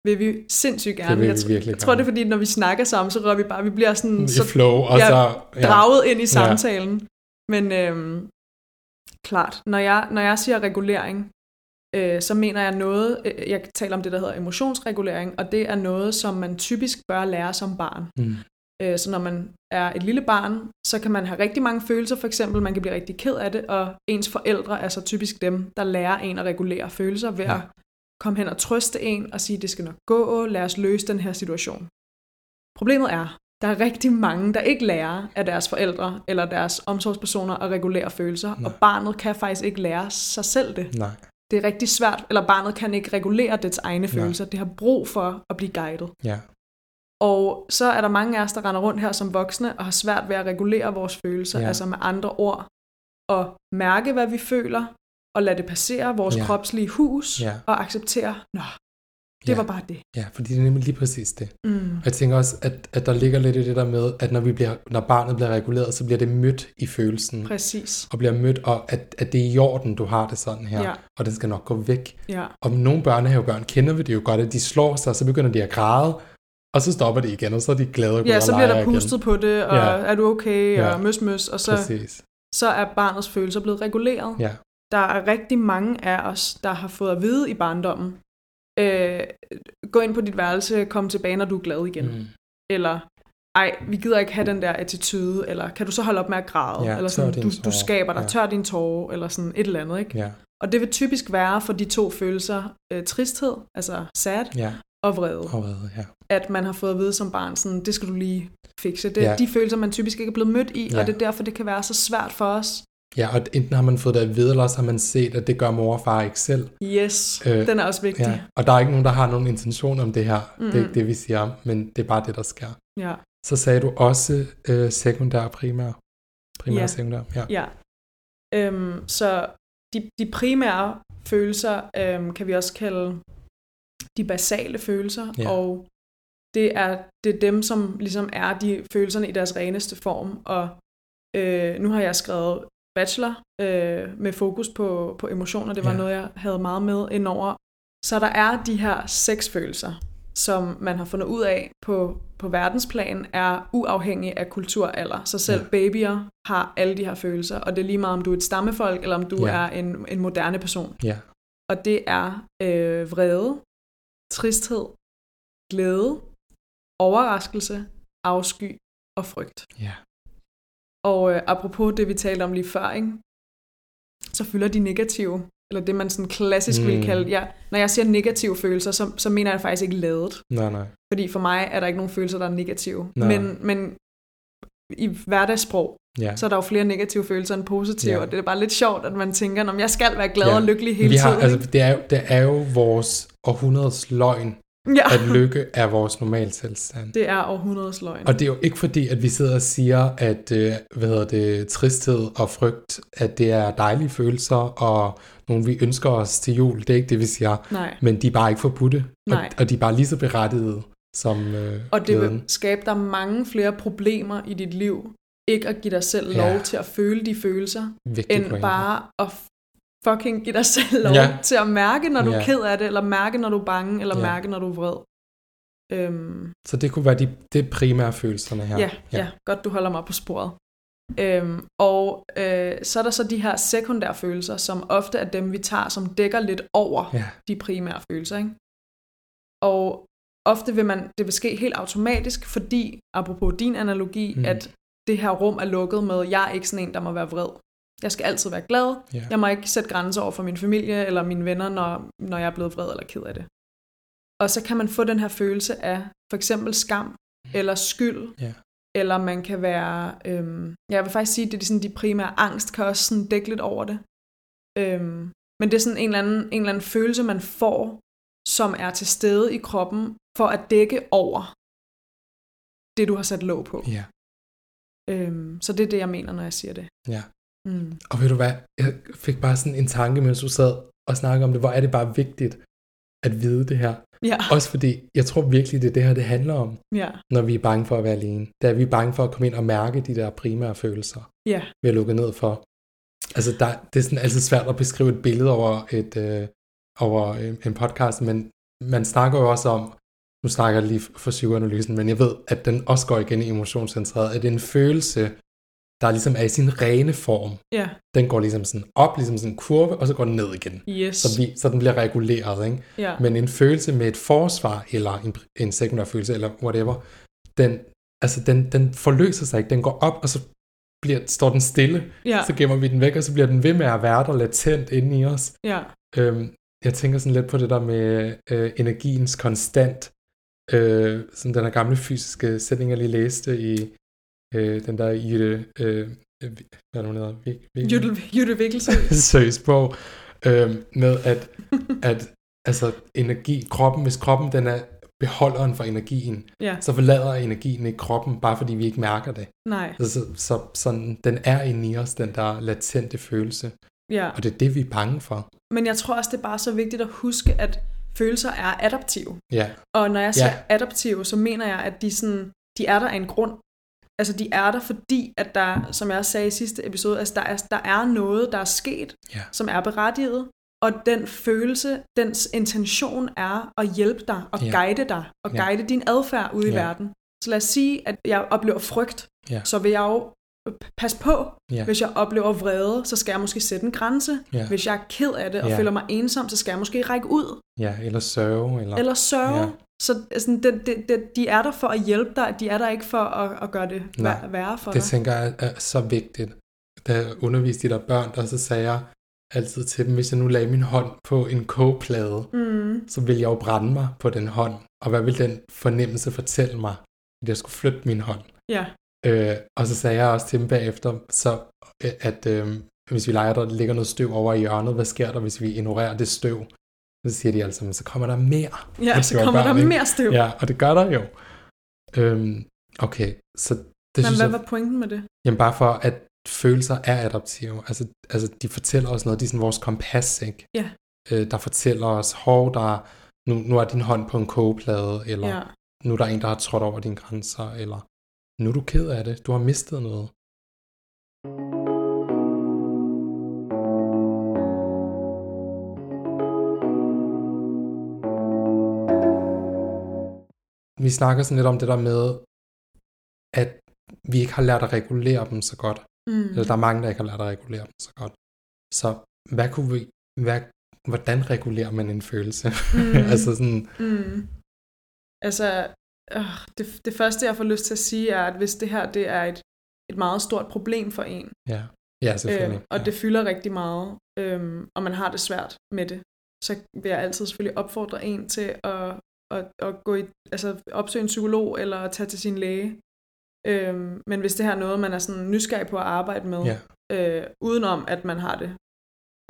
vil vi sindssygt gerne. vil jeg, vi tr- virkelig jeg tror, det er fordi, når vi snakker sammen, så rører vi bare, vi bliver sådan I så flow, og ja, så... Ja. draget ind i samtalen. Men øhm, klart, når jeg, når jeg siger regulering, øh, så mener jeg noget, øh, jeg taler om det, der hedder emotionsregulering, og det er noget, som man typisk bør lære som barn. Mm. Øh, så når man er et lille barn, så kan man have rigtig mange følelser, for eksempel, man kan blive rigtig ked af det, og ens forældre er så typisk dem, der lærer en at regulere følelser ved Ja. at komme hen og trøste en og sige, det skal nok gå, lad os løse den her situation. Problemet er, der er rigtig mange, der ikke lærer af deres forældre eller deres omsorgspersoner at regulere følelser, Nej. og barnet kan faktisk ikke lære sig selv det. Nej. Det er rigtig svært, eller barnet kan ikke regulere dets egne følelser. Det har brug for at blive guidet. Ja. Og så er der mange af os, der render rundt her som voksne og har svært ved at regulere vores følelser, Ja. altså med andre ord, og mærke, hvad vi føler, og lade det passere vores ja. kropslige hus, Ja. og acceptere, nå, det Ja. var bare det. Ja, fordi det er nemlig lige præcis det. Mm. Og jeg tænker også, at, at der ligger lidt i det der med, at når, vi bliver, når barnet bliver reguleret, så bliver det mødt i følelsen. Præcis. Og bliver mødt, og at, at det er i orden, du har det sådan her. Ja. Og den skal nok gå væk. Ja. Og nogle børnehavebørn kender vi det jo godt, at de slår sig, og så begynder de at græde, og så stopper de igen, og så er de glade og Ja, så bliver der leger igen. pustet på det, og Ja. er du okay, Ja. og møs møs, og så, Præcis. så er barnets følelser blevet reguleret. Ja. Der er rigtig mange af os, der har fået at vide i barndommen, øh, gå ind på dit værelse, kom tilbage, når du er glad igen. Mm. Eller, ej, vi gider ikke have den der attitude, eller kan du så holde op med at græde? Ja, eller sådan, du, du skaber dig, Ja. tør din tårer, eller sådan et eller andet, ikke? Ja. Og det vil typisk være for de to følelser, øh, tristhed, altså sad, Ja, og vrede. og hvad, ja. At man har fået at vide som barn, sådan, det skal du lige fikse. Det er Ja. de følelser, man typisk ikke er blevet mødt i. Ja. og det er derfor, det kan være så svært for os. Ja, og enten har man fået det at vide, eller også har man set, at det gør mor og far ikke selv. Yes, Øh, den er også vigtig. Ja. Og der er ikke nogen, der har nogen intention om det her. Mm-hmm. Det er ikke det, vi siger, men det er bare det, der sker. Ja. Så sagde du også øh, sekundær og primær. Primær Ja. og sekundær, ja. Ja. Øhm, så de, de primære følelser øhm, kan vi også kalde de basale følelser, Ja. og det er, det er dem, som ligesom er de følelserne i deres reneste form. Og øh, nu har jeg skrevet bachelor øh, med fokus på, på emotioner. Det var Ja. noget, jeg havde meget med indover. Så der er de her seks følelser, som man har fundet ud af på, på verdensplan, er uafhængige af kultur og alder. Så selv Ja. babyer har alle de her følelser, og det er lige meget, om du er et stammefolk, eller om du ja. er en, en moderne person. Ja, Og det er øh, vrede, tristhed, glæde, overraskelse, afsky og frygt. ja. Og øh, apropos det, vi talte om lige før, ikke? så fylder de negative, eller det man sådan klassisk mm. Vil kalde, ja, når jeg siger negative følelser, så, så mener jeg faktisk ikke ladet. Nej, nej. Fordi for mig er der ikke nogen følelser, der er negative. Nej. Men, men i hverdagssprog, Ja. så er der jo flere negative følelser end positive, Ja. og det er bare lidt sjovt, at man tænker, om jeg skal være glad Ja. og lykkelig hele vi har, tiden. altså, det, er jo, det er jo vores århundredes løgn, ja, at lykke er vores normaltilstand. det er århundredes løgn. Og det er jo ikke fordi, at vi sidder og siger, at øh, hvad hedder det, tristhed og frygt, at det er dejlige følelser, og nogle vi ønsker os til jul. Det er ikke det, vi siger. Nej. Men de er bare ikke forbudte. Og, Nej. og de er bare lige så berettigede som øh, Og det glæden. vil skabe dig mange flere problemer i dit liv, ikke at give dig selv lov Ja. til at føle de følelser, Vigtig end pointe. bare at fucking give dig selv lov Ja. til at mærke, når du Ja. er ked af det, eller mærke, når du er bange, eller Ja. mærke, når du er vred. Øhm, Så det kunne være de, det primære følelserne her. ja, ja. ja, godt du holder mig på sporet. Øhm, og øh, så er der så de her sekundære følelser, som ofte er dem, vi tager, som dækker lidt over Ja. de primære følelser. Ikke? Og ofte vil man, det vil ske helt automatisk, fordi, apropos din analogi, mm. at det her rum er lukket med, jeg er ikke sådan en, der må være vred. Jeg skal altid være glad. Ja. Jeg må ikke sætte grænser over for min familie eller mine venner, når, når jeg er blevet vred eller ked af det. Og så kan man få den her følelse af for eksempel skam eller skyld, Ja. eller man kan være, øhm, jeg vil faktisk sige, at det er sådan, de primære angst kan også sådan dække lidt over det. Øhm, men det er sådan en eller, anden, en eller anden følelse, man får, som er til stede i kroppen, for at dække over det, du har sat låg på. ja. Øhm, så det er det, jeg mener, når jeg siger det. ja. Mm. Og ved du hvad, jeg fik bare sådan en tanke, mens du sad og snakkede om det. Hvor er det bare vigtigt at vide det her. Ja, Også fordi, jeg tror virkelig, det er det her, det handler om, ja, når vi er bange for at være alene. Er, at vi er bange for at komme ind og mærke de der primære følelser, ja, vi har lukket ned for. Altså, der, det er sådan altid svært at beskrive et billede over, et, øh, over øh, en podcast, men man snakker jo også om, nu snakker jeg lige for psykoanalysen, men jeg ved, at den også går igen i emotionscentreret, at det er en følelse, der ligesom er i sin rene form. ja, Den går ligesom sådan op, ligesom sådan en kurve, og så går den ned igen. yes, Så, vi, så den bliver reguleret, ikke? ja, Men en følelse med et forsvar, eller en, en sekundær følelse, eller whatever, den, altså den, den forløser sig ikke. Den går op, og så bliver, står den stille. ja, Så gemmer vi den væk, og så bliver den ved med at være der latent inde i os. ja, Øhm, jeg tænker sådan lidt på det der med øh, energiens konstant. Øh, sådan den her gamle fysiske sætning, jeg lige læste i øh, den der Jytte, øh, øh, hvad er hun hedder? Jytte, Jytte Vikkelse. *laughs* seriøs bog, øh, med at, at altså, energi, kroppen, hvis kroppen den er beholderen for energien, Ja, så forlader energien ikke kroppen, bare fordi vi ikke mærker det. nej, Så, så, så sådan, den er inde i os, den der latente følelse, ja. og det er det, vi er bange for. Men jeg tror også, det er bare så vigtigt at huske, at følelser er adaptive. Ja, Og når jeg siger ja. adaptive, så mener jeg, at de, sådan, de er der af en grund. Altså, de er der, fordi at der, som jeg også sagde i sidste episode, altså, der, er, der er noget, der er sket, Ja. som er berettiget, og den følelse, dens intention er at hjælpe dig, og Ja. guide dig, og Ja. guide din adfærd ude i Ja. verden. Så lad os sige, at jeg oplever frygt, Ja. så vil jeg jo passe på, Ja. hvis jeg oplever vrede, så skal jeg måske sætte en grænse. Ja. Hvis jeg er ked af det og Ja. føler mig ensom, så skal jeg måske række ud ja, eller sørge, eller... eller sørge. Så altså, det, det, det, de er der for at hjælpe dig, de er der ikke for at, at gøre det Nej, vær- værre for Det dig. tænker jeg er så vigtigt. Da jeg underviste de der børn, der så sagde jeg, altid til dem, hvis jeg nu lagde min hånd på en kogeplade, Mm. så ville jeg jo brænde mig på den hånd. Og hvad vil den fornemmelse fortælle mig, at jeg skulle flytte min hånd? Ja. Øh, og så sagde jeg også til dem bagefter, så, øh, at øh, hvis vi leger, der ligger noget støv over i hjørnet, hvad sker der, hvis vi ignorerer det støv? Så siger de altså, "Men så kommer der mere. Ja, så kommer der børn, ikke? mere støv. Ja, og det gør der jo. Øhm, okay, så det Men synes hvad jeg, var pointen med det? jamen bare for, at følelser er adaptive. Altså, altså de fortæller os noget, de er sådan vores kompas, ikke? Ja. Øh, der fortæller os, hov, der er, nu, nu er din hånd på en kogeplade, eller Ja. nu er der en, der har trådt over dine grænser, eller nu er du ked af det, du har mistet noget. Vi snakker sådan lidt om det der med, at vi ikke har lært at regulere dem så godt. Mm. Eller der er mange, der ikke har lært at regulere dem så godt. Så hvad kunne vi, hvad, hvordan regulerer man en følelse? Mm. *laughs* altså sådan, Mm. Altså, øh, det, det første, jeg får lyst til at sige, er, at hvis det her det er et, et meget stort problem for en, ja, ja selvfølgelig. øh, og ja. det fylder rigtig meget, øh, og man har det svært med det, så vil jeg altid selvfølgelig opfordre en til at, at, at gå i, altså opsøge en psykolog eller tage til sin læge. Øh, men hvis det her er noget, man er sådan nysgerrig på at arbejde med, Ja. øh, udenom at man har det,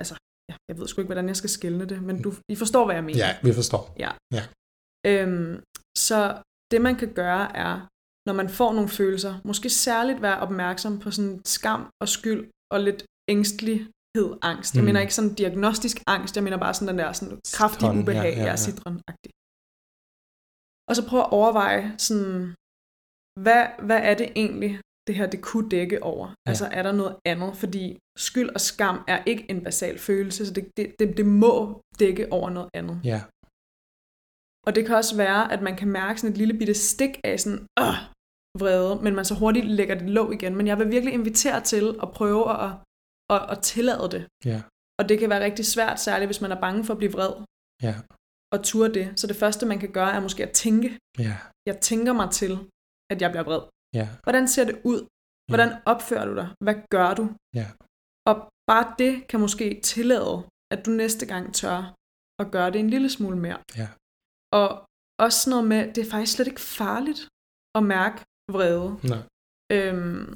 altså, ja, jeg ved sgu ikke, hvordan jeg skal skælne det, men du, I forstår, hvad jeg mener. ja, vi forstår. Ja. Ja. Øhm, så det man kan gøre er, når man får nogle følelser, måske særligt være opmærksom på sådan skam og skyld og lidt ængstelighed, angst. Jeg Mm. mener ikke sådan diagnostisk angst, jeg mener bare sådan den der sådan kraftig ja, ubehag, ja, ja, ja. citronagtig. Og så prøv at overveje sådan, hvad, hvad er det egentlig, det her det kunne dække over? Ja. Altså er der noget andet? Fordi skyld og skam er ikke en basal følelse, så det, det, det, det må dække over noget andet. Ja, Og det kan også være, at man kan mærke sådan et lille bitte stik af sådan, øh, vrede, men man så hurtigt lægger det låg igen. Men jeg vil virkelig invitere til at prøve at, at, at tillade det. ja, Og det kan være rigtig svært, særligt hvis man er bange for at blive vred ja, og ture det. Så det første, man kan gøre, er måske at tænke. ja, Jeg tænker mig til, at jeg bliver vred. ja, Hvordan ser det ud? Hvordan opfører du dig? Hvad gør du? ja, Og bare det kan måske tillade, at du næste gang tør at gøre det en lille smule mere. ja, Og også sådan noget med, det er faktisk slet ikke farligt at mærke vrede. nej, Øhm,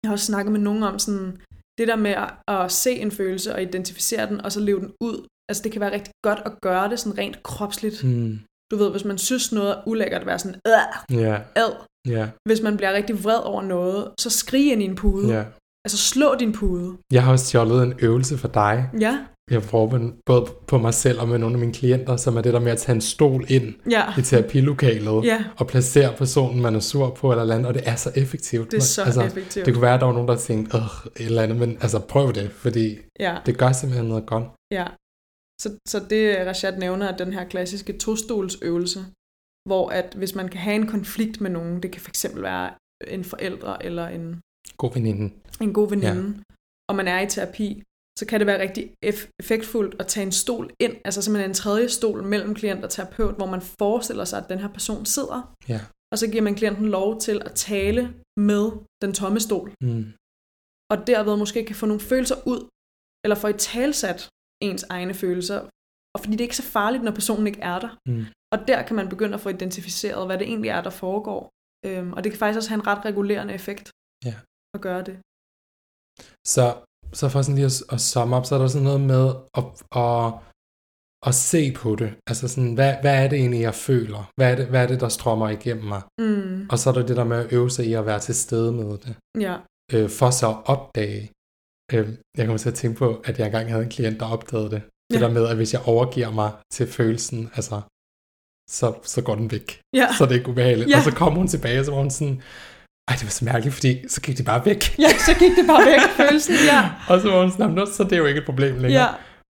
jeg har også snakket med nogen om sådan, det der med at, at se en følelse og identificere den, og så leve den ud. Altså det kan være rigtig godt at gøre det sådan rent kropsligt. mm, Du ved, hvis man synes noget er ulækkert, at være sådan, øh, ja, ad. ja, Hvis man bliver rigtig vred over noget, så skrig ind i en pude. ja. Altså slå din pude. Jeg har også stjålet en øvelse for dig. Ja, Jeg prøver både på mig selv og med nogle af mine klienter, som er det der med at tage en stol ind ja, i terapilokalet ja. og placere personen, man er sur på eller andet, og det er så effektivt. Det er så altså, effektivt. Det kunne være, at der var nogen, der tænkte, øh, et eller andet, men altså prøv det, fordi Ja, det gør simpelthen noget godt. ja. Så, så det Rashad nævner, er den her klassiske tostolsøvelse, hvor at hvis man kan have en konflikt med nogen, det kan fx være en forældre eller en, God veninde. en god veninde, ja. og man er i terapi, så kan det være rigtig eff- effektfuldt at tage en stol ind, altså simpelthen en tredje stol mellem klient og terapeut, hvor man forestiller sig, at den her person sidder, Ja. og så giver man klienten lov til at tale med den tomme stol, Mm. og derved måske kan få nogle følelser ud, eller få i talsat ens egne følelser, og fordi det er ikke så farligt, når personen ikke er der. Mm. Og der kan man begynde at få identificeret, hvad det egentlig er, der foregår. Øhm, og det kan faktisk også have en ret regulerende effekt Ja. at gøre det. Så, så for sådan lige at, at summe op, så er der sådan noget med at, at, at se på det. Altså sådan, hvad, hvad er det egentlig, jeg føler? Hvad er det, hvad er det der strømmer igennem mig? Mm, Og så er der det der med at øve sig i at være til stede med det. ja, øh, for så at opdage. Øh, jeg kommer til at tænke på, at jeg engang havde en klient, der opdagede det. Det Ja. der med, at hvis jeg overgiver mig til følelsen, altså, så, så går den væk. ja. Så er det ikke ubehageligt. Ja. Og så kom hun tilbage, og så var hun sådan, ej, det var så mærkeligt, fordi så gik de bare væk. ja, så gik det bare væk, følelsen, ja. *laughs* Og så var hun sådan, "Nå, så det er jo ikke et problem længere. ja.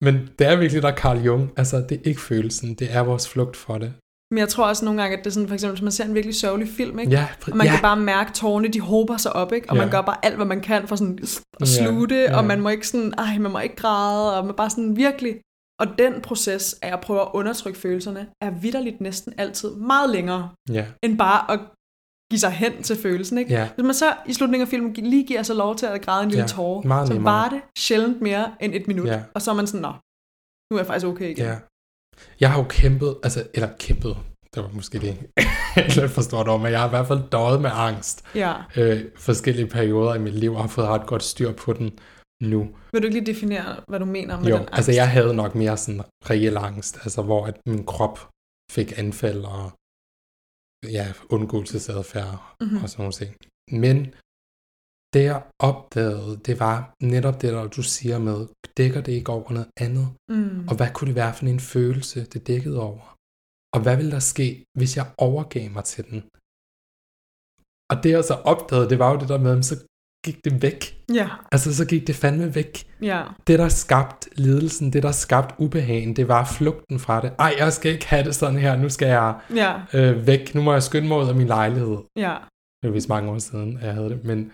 Men det er virkelig der Carl Jung, altså det er ikke følelsen, det er vores flugt for det. Men jeg tror også nogle gange, at det er sådan, for eksempel, hvis man ser en virkelig sørgelig film, ikke? Ja, Og man ja. kan bare mærke tårne, de håber sig op, ikke? Og Ja. man gør bare alt, hvad man kan for sådan at Ja, sluge det, ja. og man må ikke sådan, ej, man må ikke græde, og man bare sådan virkelig... Og den proces af at prøve at undertrykke følelserne, er vidderligt næsten altid meget længere, ja, end bare at give sig hen til følelsen. Ikke? Ja. Hvis man så i slutningen af filmen lige giver sig lov til at græde en lille Ja, tårer, meget så var det sjældent mere end et minut. Ja. Og så er man sådan, nå, nu er jeg faktisk okay igen. Ja. Jeg har jo kæmpet, altså, eller kæmpet, det var måske det et *laughs* lidt for stort ord, men jeg har i hvert fald døjet med angst. ja. Øh, forskellige perioder i mit liv og har fået ret godt styr på den nu. Vil du ikke lige definere, hvad du mener med Jo, den angst? altså jeg havde nok mere sådan reel angst, altså hvor at min krop fik anfald og ja, undgåelsesadfærd Mhm. og sådan nogle ting. Men det jeg opdagede, det var netop det, der du siger med, dækker det ikke over noget andet? Mm. Og hvad kunne det være for en følelse, det dækkede over? Og hvad ville der ske, hvis jeg overgav mig til den? Og det jeg så opdagede, det var jo det der med, så gik det væk. Ja, Altså så gik det fandme væk. ja, Det, der skabte lidelsen, det, der skabte ubehagen, det var flugten fra det. Ej, jeg skal ikke have det sådan her, nu skal jeg ja, øh, væk. Nu må jeg skynde mig ud af min lejlighed. ja, Det var vist mange år siden, at jeg havde det. Men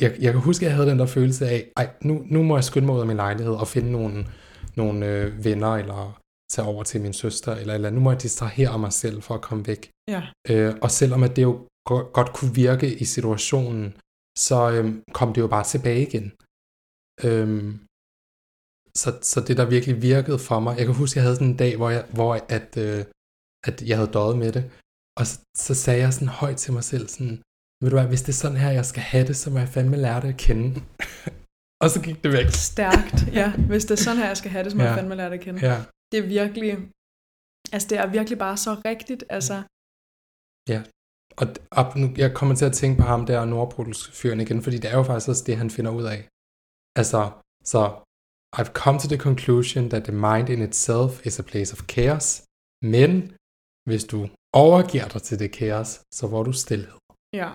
jeg, jeg kan huske, at jeg havde den der følelse af, ej, nu, nu må jeg skynde mig ud af min lejlighed og finde nogle, nogle øh, venner, eller tage over til min søster, eller, eller nu må jeg distrahere mig selv for at komme væk. ja, Øh, og selvom at det jo go- godt kunne virke i situationen, så øhm, kom det jo bare tilbage igen. Øhm, så, så det der virkelig virkede for mig, jeg kan huske, jeg havde sådan en dag, hvor jeg, hvor at, øh, at jeg havde døjet med det, og så, så sagde jeg sådan højt til mig selv, sådan, ved du hvad, hvis det er sådan her, jeg skal have det, så må jeg fandme lære det at kende. *laughs* og så gik det væk. stærkt. Ja, hvis det er sådan her, jeg skal have det, så må Ja. jeg fandme lære det at kende. Ja, Det er virkelig, altså det er virkelig bare så rigtigt. Altså, og, og nu, jeg kommer til at tænke på ham der Nordpols-fyren igen, fordi det er jo faktisk også det, han finder ud af. Altså, så I've come to the conclusion that the mind in itself is a place of chaos, men hvis du overgiver dig til det kaos, så får du stillhed. ja.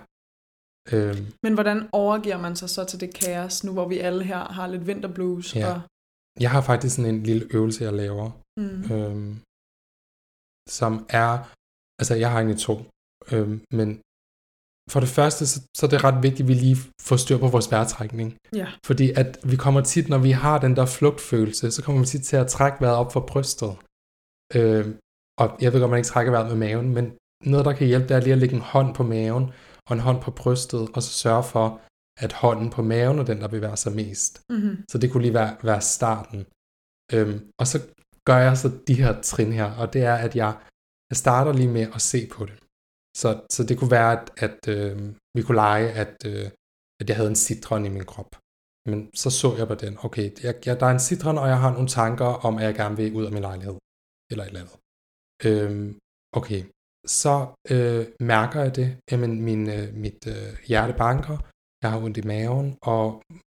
Øhm, Men hvordan overgiver man sig så til det kaos, nu hvor vi alle her har lidt vinterblues? Ja. Og, jeg har faktisk sådan en lille øvelse, jeg laver, mm, øhm, som er, altså jeg har egentlig to, øhm, men for det første, så, så er det ret vigtigt, at vi lige får styr på vores vejrtrækning. ja, Fordi at vi kommer tit, når vi har den der flugtfølelse, så kommer vi tit til at trække vejret op for brystet. Øh, og jeg ved godt, man ikke trækker vejret med maven, men noget, der kan hjælpe, det er lige at lægge en hånd på maven og en hånd på brystet, og så sørge for, at hånden på maven er den, der bevæger sig mest. mm-hmm. Så det kunne lige være, være starten. Øhm, og så gør jeg så de her trin her, og det er, at jeg, jeg starter lige med at se på det. Så, så det kunne være, at, at øh, vi kunne lege, at, øh, at jeg havde en citron i min krop. Men så så jeg på den, okay, jeg, jeg, der er en citron, og jeg har nogle tanker om, at jeg gerne vil ud af min lejlighed. Eller et eller andet. Øhm, okay, så øh, mærker jeg det. Jamen, min, øh, mit øh, hjerte banker, jeg har ondt i maven, og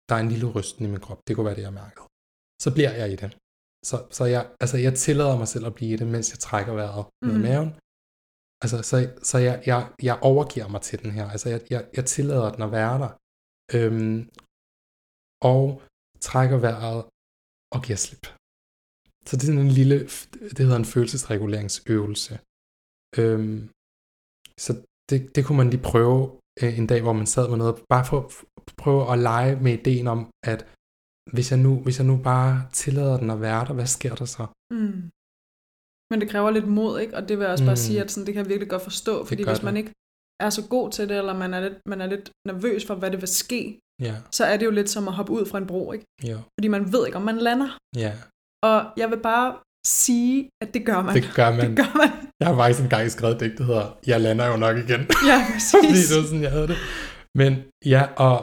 der er en lille rysten i min krop. Det kunne være det, jeg mærkede. Så bliver jeg i det. Så, så jeg, altså, jeg tillader mig selv at blive i det, mens jeg trækker vejret med Mhm. maven. Altså, så, så jeg, jeg, jeg overgiver mig til den her. Altså, jeg, jeg, jeg tillader den at være der. Øhm, og trækker vejret og giver slip. Så det er sådan en lille, det hedder en følelsesreguleringsøvelse. Øhm, så det, det kunne man lige prøve øh, en dag, hvor man sad med noget, bare for at prøve at lege med ideen om, at hvis jeg nu, hvis jeg nu bare tillader den at være der, hvad sker der så? Mm. Men det kræver lidt mod, ikke? Og det vil jeg også bare Mm. sige, at sådan, det kan jeg virkelig godt forstå, fordi hvis det. man ikke er så god til det, eller man er, lidt, man er lidt nervøs for, hvad det vil ske, Ja, så er det jo lidt som at hoppe ud fra en bro, ikke? ja, Fordi man ved ikke, om man lander. ja. Og jeg vil bare sige, at det gør man. Det gør *laughs* man. Det gør man. Jeg har faktisk engang skrevet et digt, der hedder, jeg lander jo nok igen. *laughs* Ja, *laughs* Fordi præcis. det var sådan, jeg havde det. Men ja, og,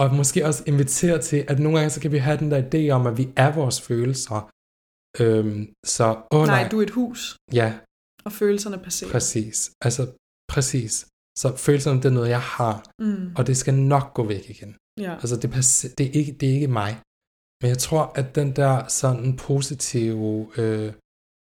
og måske også invitere til, at nogle gange så kan vi have den der idé om, at vi er vores følelser. Øhm, så, åh oh, nej, Nej, du er et hus, ja, og følelserne passerer. præcis. Altså, præcis. Så følelserne, det er noget, jeg har, Mm. og det skal nok gå væk igen. Ja. Altså, det, passe- det, er ikke, det er ikke mig. Men jeg tror, at den der sådan positive, øh,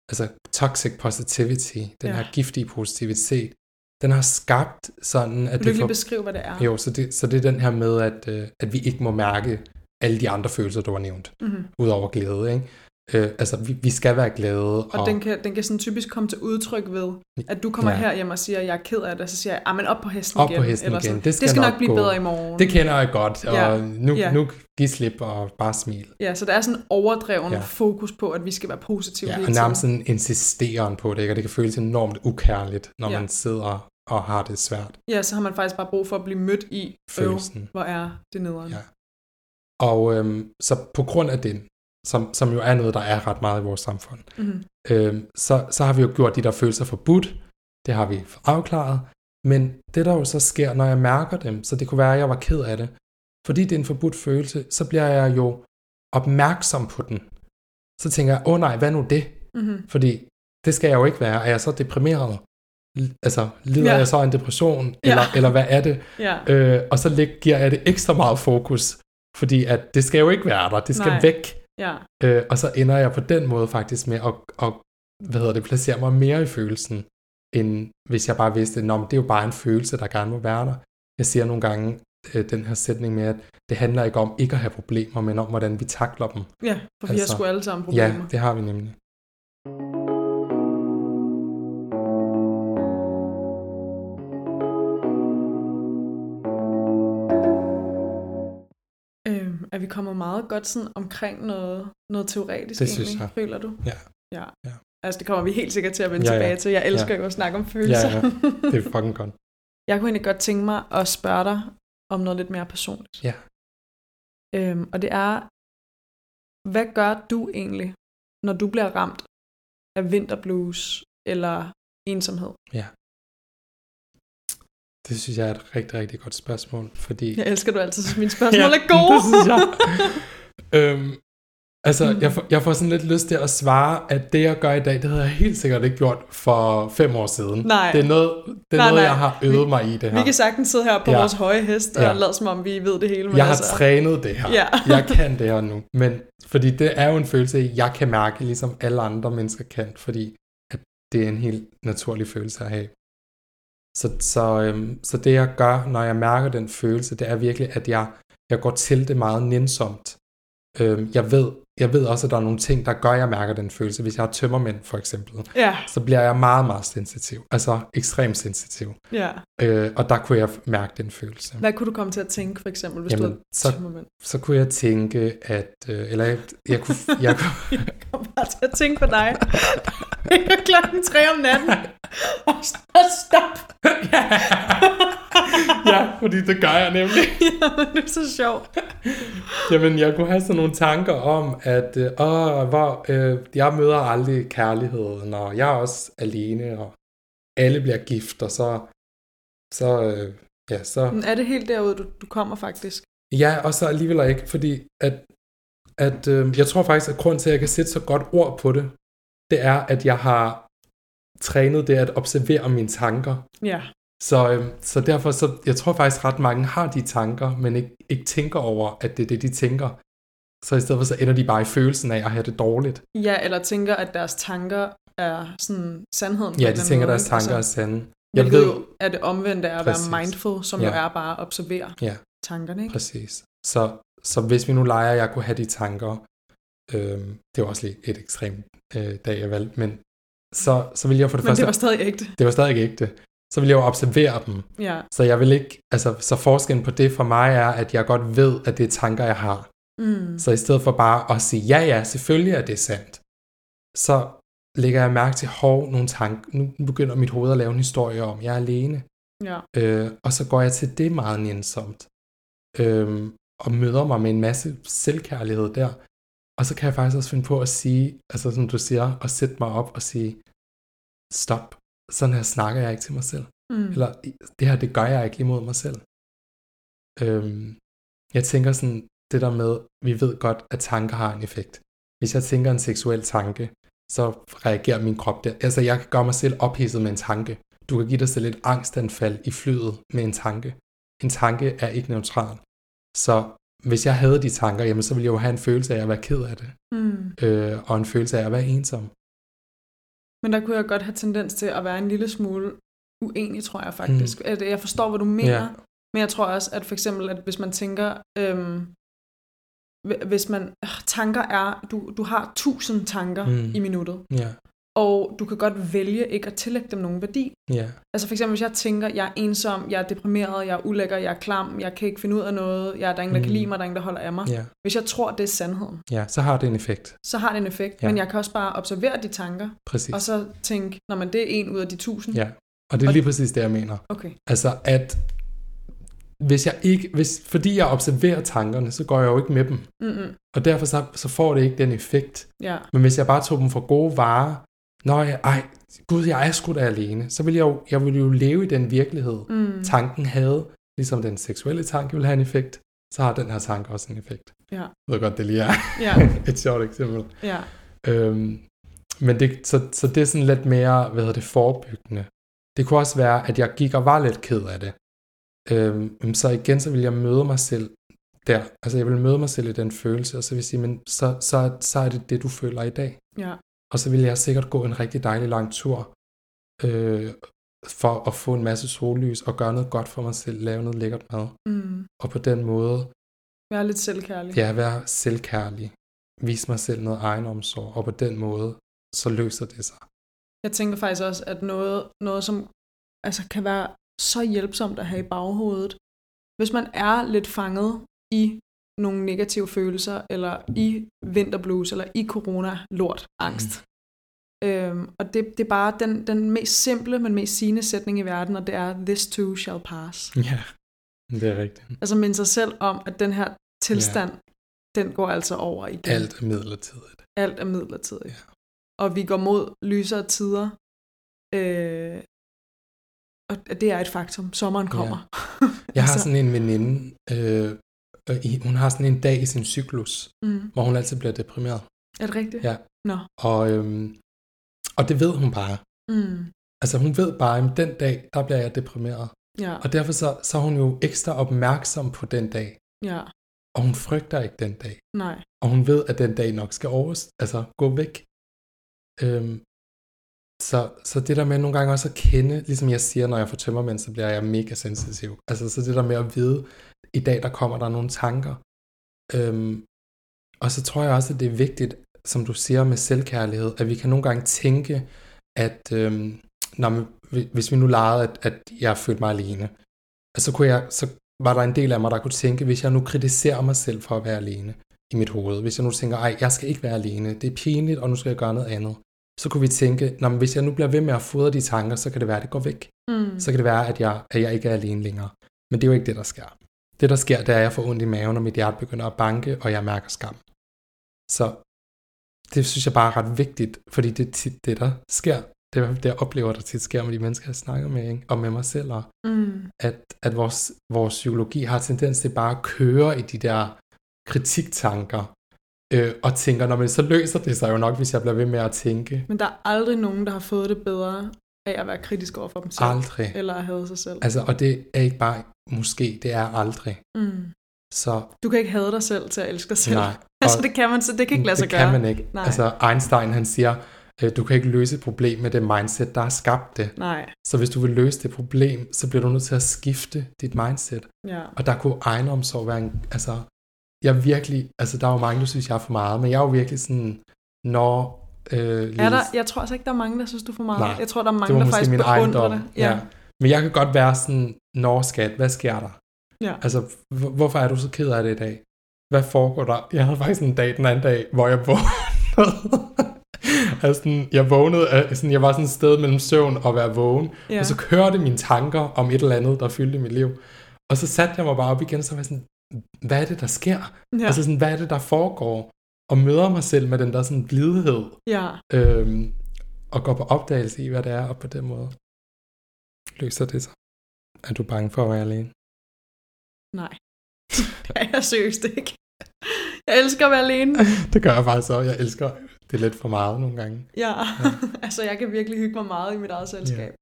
altså toxic positivity, den Ja. her giftige positivitet, den har skabt sådan, at Vil du vi ikke får... beskrive, hvad det er? Jo, så det, så det er den her med, at, øh, at vi ikke må mærke alle de andre følelser, du har nævnt, Mm-hmm. udover glæde, ikke? Øh, altså, vi, vi skal være glade. Og den kan, den kan sådan typisk komme til udtryk ved, at du kommer Ja. her hjem og siger, at jeg er ked af det, og så siger jeg, ah, men op på hesten Op igen. på hesten eller igen. Sådan. Det Det skal skal, nok nok blive gå. bedre i morgen. Det kender jeg godt, og Ja. nu, Ja. nu giv slip og bare smil. Ja, så der er sådan en overdreven Ja. fokus på, at vi skal være positive Ja, hele og nærmest tiden. sådan insisteren på det, ikke? og det kan føles enormt ukærligt, når Ja. man sidder og har det svært. Ja, så har man faktisk bare brug for at blive mødt i Følelsen. "Øv, hvor er det nederen. Ja. Og øhm, så på grund af den, som, som jo er noget, der er ret meget i vores samfund, Mhm. øhm, så, så har vi jo gjort de der følelser forbudt. Det har vi afklaret. Men det der jo så sker, når jeg mærker dem, så det kunne være, at jeg var ked af det, fordi det er en forbudt følelse, så bliver jeg jo opmærksom på den. Så tænker jeg, åh oh, nej, hvad nu det? Mhm. Fordi det skal jeg jo ikke være. Er jeg så deprimeret? Altså, lider Ja. jeg så af en depression? Ja. Eller, eller hvad er det? Ja. Øh, og så læg, giver jeg det ekstra meget fokus, fordi at det skal jo ikke være der. Det skal. Nej. væk. Ja. Øh, og så ender jeg på den måde faktisk med at, at hvad hedder det, placere mig mere i følelsen, end hvis jeg bare vidste, at det er jo bare en følelse, der gerne må være der. Jeg siger nogle gange øh, den her sætning med, at det handler ikke om ikke at have problemer, men om, hvordan vi takler dem. Ja, for vi har Altså, sgu alle sammen problemer. Ja, det har vi nemlig. Er vi kommet meget godt sådan omkring noget, noget teoretisk Det egentlig, synes jeg. føler du? Ja. ja. Ja. Altså det kommer vi helt sikkert til at vende Ja, ja. tilbage til. Jeg elsker Ja. jo at snakke om følelser. Ja, ja. Det er *laughs* fucking godt. Jeg kunne egentlig godt tænke mig at spørge dig om noget lidt mere personligt. Ja. Øhm, og det er, hvad gør du egentlig, når du bliver ramt af vinterblues eller ensomhed? Ja. Det synes jeg er et rigtig, rigtig godt spørgsmål, fordi... Jeg elsker, du altid synes, mine *laughs* spørgsmål er det gode. synes jeg. *laughs* øhm, altså, Mm. jeg, får, jeg får sådan lidt lyst til at svare, at det, jeg gør i dag, det havde jeg helt sikkert ikke gjort for fem år siden. Nej. Det er noget, det er Nej, noget nej. jeg har øvet Vi- mig i det her. Vi kan sagtens sidde her på Ja. vores høje hest og Ja. lade som om, vi ved det hele. Men jeg har altså, trænet det her. Ja. jeg kan det her nu. Men fordi det er jo en følelse, jeg kan mærke, ligesom alle andre mennesker kan, fordi at det er en helt naturlig følelse at have. Så, så, øhm, så det jeg gør, når jeg mærker den følelse, det er virkelig, at jeg, jeg går til det meget nænsomt. Øhm, jeg, ved, jeg ved også, at der er nogle ting, der gør, at jeg mærker den følelse. Hvis jeg har tømmermænd, for eksempel, Ja. så bliver jeg meget, meget sensitiv. Altså ekstremt sensitiv. Ja. Øh, og der kunne jeg mærke den følelse. Hvad kunne du komme til at tænke, for eksempel, hvis Jamen, du havde så, tømmermænd? så kunne jeg tænke, at... Øh, eller jeg, jeg kunne... *laughs* Jeg kunne Jeg kom bare til at tænke på dig. Det *laughs* er klokken tre om natten. Og så stop. *laughs* ja, fordi det gør jeg nemlig. Jamen, det er så sjovt. *laughs* Jamen, jeg kunne have sådan nogle tanker om, at øh, hvor, øh, jeg møder aldrig kærligheden, og jeg er også alene, og alle bliver gift, og så... Så, øh, ja, så... Men er det helt derude, du, du kommer faktisk? Ja, og så alligevel ikke, fordi at, at øh, jeg tror faktisk, at grunden til, at jeg kan sætte så godt ord på det, det er, at jeg har trænet det at observere mine tanker. Ja. Så, øh, så derfor, så, jeg tror faktisk ret mange har de tanker, men ikke, ikke tænker over, at det er det, de tænker. Så i stedet for, så ender de bare i følelsen af at have det dårligt. Ja, eller tænker, at deres tanker er sådan sandheden. Ja, de tænker, anden deres tanker er ikke? sande. Jeg ved, jo er det omvendte af at Præcis. være mindful, som Ja. jo er bare at observere ja, tankerne, ikke? præcis. Så, så hvis vi nu leger, at jeg kunne have de tanker, øh, det var også lige et ekstremt øh, dag, jeg valgte, men så, så ville jeg for det Men første... det var stadig ægte. det var stadig ikke ægte. Så ville jeg jo observere dem. Ja. Så jeg vil ikke, altså, så forskellen på det for mig er, at jeg godt ved, at det er tanker, jeg har. Mm. Så i stedet for bare at sige, ja, ja, selvfølgelig er det sandt, så lægger jeg mærke til, hov, nogle tanker, nu begynder mit hoved at lave en historie om, jeg er alene. Ja. Øh, og så går jeg til det meget nænsomt. Øh, og møder mig med en masse selvkærlighed der. Og så kan jeg faktisk også finde på at sige, altså som du siger, at sætte mig op og sige, stop, sådan her snakker jeg ikke til mig selv. Mm. Eller det her, det gør jeg ikke imod mig selv. Øhm, jeg tænker sådan, det der med, vi ved godt, at tanker har en effekt. Hvis jeg tænker en seksuel tanke, så reagerer min krop der. Altså, jeg kan gøre mig selv ophidset med en tanke. Du kan give dig selv et angstanfald i flyet med en tanke. En tanke er ikke neutral. Så hvis jeg havde de tanker, jamen, så ville jeg jo have en følelse af at være ked af det. Mm. Øh, og en følelse af at være ensom. Men der kunne jeg godt have tendens til at være en lille smule uenig, tror jeg faktisk. Mm. At jeg forstår, hvad du mener, Ja. men jeg tror også, at for eksempel, at hvis man tænker, øhm, hv- hvis man, øh, tanker er, du, du har tusind tanker mm. i minuttet, Ja, og du kan godt vælge ikke at tillægge dem nogen værdi. ja, Altså for eksempel, hvis jeg tænker, jeg er ensom, jeg er deprimeret, jeg er ulækker, jeg er klam, jeg kan ikke finde ud af noget, jeg er der er ingen, der kan Mm. lide mig, der er ingen, der holder af mig. ja, Hvis jeg tror, det er sandheden, ja, så har det en effekt. så har det en effekt. Ja. Men jeg kan også bare observere de tanker, Præcis. og så tænke, når man det er en ud af de tusind, Ja, Og det er Og- lige præcis det, jeg mener. Okay. Altså, at hvis jeg ikke, hvis, fordi jeg observerer tankerne, så går jeg jo ikke med dem. Mm-mm. Og derfor så, så får det ikke den effekt. Ja. Men hvis jeg bare tog dem for gode varer, når jeg, ej, gud, jeg er sgu da alene, så ville jeg jo, jeg ville jo leve i den virkelighed, Mm. tanken havde, ligesom den seksuelle tanke ville have en effekt, så har den her tanke også en effekt. Ja. Jeg ved godt, det lige er Ja. *laughs* et sjovt eksempel. Ja. Øhm, men det, så, så det er sådan lidt mere, hvad hedder det, forebyggende. Det kunne også være, at jeg gik og var lidt ked af det. Øhm, så igen, så vil jeg møde mig selv der. Altså jeg vil møde mig selv i den følelse, og så vil jeg sige, men så, så, så er det det, du føler i dag. Ja. Og så vil jeg sikkert gå en rigtig dejlig lang tur, øh, for at få en masse sollys og gøre noget godt for mig selv, lave noget lækkert mad. Mm. Og på den måde, Vær lidt selvkærlig. ja, være selvkærlig, vise mig selv noget egenomsorg, og på den måde, så løser det sig. Jeg tænker faktisk også, at noget, noget som altså, kan være så hjælpsomt at have i baghovedet, hvis man er lidt fanget i nogle negative følelser, eller i vinterblues, eller i corona-lort, angst. Mm. Øhm, og det, det er bare den, den mest simple, men mest sigende sætning i verden, og det er, this too shall pass. *laughs* Ja, det er rigtigt. Altså minde sig selv om, at den her tilstand, ja. den går altså over igen. Alt er midlertidigt. Alt er midlertidigt. Ja. Og vi går mod lysere tider. Øh, og det er et faktum. Sommeren kommer. Ja. *laughs* Jeg har sådan en veninde, øh, i- hun har sådan en dag i sin cyklus, Mm. hvor hun altid bliver deprimeret. Er det rigtigt? Ja. Nå. Og, øhm, og det ved hun bare. Mm. Altså hun ved bare, at den dag, der bliver jeg deprimeret. Ja. Og derfor så, så er hun jo ekstra opmærksom på den dag. Ja. Og hun frygter ikke den dag. Nej. Og hun ved, at den dag nok skal over, altså gå væk. Øhm, så, så det der med nogle gange også at kende, ligesom jeg siger, når jeg får tømmermænd, så bliver jeg mega sensitiv. Altså så det der med at vide, i dag der kommer der nogle tanker. Øhm, og så tror jeg også, at det er vigtigt, som du siger med selvkærlighed, at vi kan nogle gange tænke, at øhm, når, man- hvis vi nu legede, at, at jeg følte mig alene, og så, kunne jeg, så var der en del af mig, der kunne tænke, hvis jeg nu kritiserer mig selv for at være alene i mit hoved, hvis jeg nu tænker, ej, jeg skal ikke være alene, det er pinligt, og nu skal jeg gøre noget andet, så kunne vi tænke, Nå, men hvis jeg nu bliver ved med at fodre de tanker, så kan det være, at det går væk. Mm. Så kan det være, at jeg, at jeg ikke er alene længere. Men det er jo ikke det, der sker. Det, der sker, det er, at jeg får ondt i maven, og mit hjerte begynder at banke, og jeg mærker skam. Så det synes jeg bare er ret vigtigt, fordi det er tit det, der sker. Det er det, jeg oplever, der tit sker med de mennesker, jeg snakker med, ikke? og med mig selv. Og Mm. at, at vores, vores psykologi har tendens til bare at køre i de der kritiktanker, øh, og tænker, når man så løser det sig jo nok, hvis jeg bliver ved med at tænke. Men der er aldrig nogen, der har fået det bedre af at være kritisk over for dem selv. Aldrig. Eller at have sig selv. Altså, og det er ikke bare måske, det er aldrig. Mm. Så Du kan ikke have dig selv til at elske dig selv. Nej. *laughs* altså det kan man, så det kan ikke lade sig det gøre. kan man ikke. Nej. Altså Einstein han siger, øh, du kan ikke løse et problem med det mindset, der har skabt det. Nej. Så hvis du vil løse det problem, så bliver du nødt til at skifte dit mindset. Ja. Og der kunne egenomsorg være en, altså, jeg virkelig, altså der er jo mange, der synes, jeg er for meget, men jeg er jo virkelig sådan, når... Øh, Er der, jeg tror altså ikke, der er mange, der synes, du er for meget. Nej, jeg tror, der er mange, der faktisk min beundrer det. Ja. ja. Men jeg kan godt være sådan, når skat, hvad sker der? Ja. Altså, hvorfor er du så ked af det i dag? Hvad foregår der? Jeg havde faktisk en dag den anden dag, hvor jeg *laughs* vågnede. altså, sådan, jeg vågnede, sådan, jeg var sådan et sted mellem søvn og være vågen, Ja. og så kørte mine tanker om et eller andet, der fyldte mit liv. Og så satte jeg mig bare op igen, så var jeg sådan, hvad er det, der sker? Ja. Altså sådan, hvad er det, der foregår? Og møder mig selv med den der sådan blidhed, Ja. øhm, og går på opdagelse i, hvad det er, og på den måde løser det sig. Er du bange for at være alene? Nej. *laughs* det er jeg seriøst ikke. Jeg elsker at være alene. *laughs* det gør jeg faktisk også. Jeg elsker det er lidt for meget nogle gange. Ja, *laughs* altså jeg kan virkelig hygge mig meget i mit eget selskab.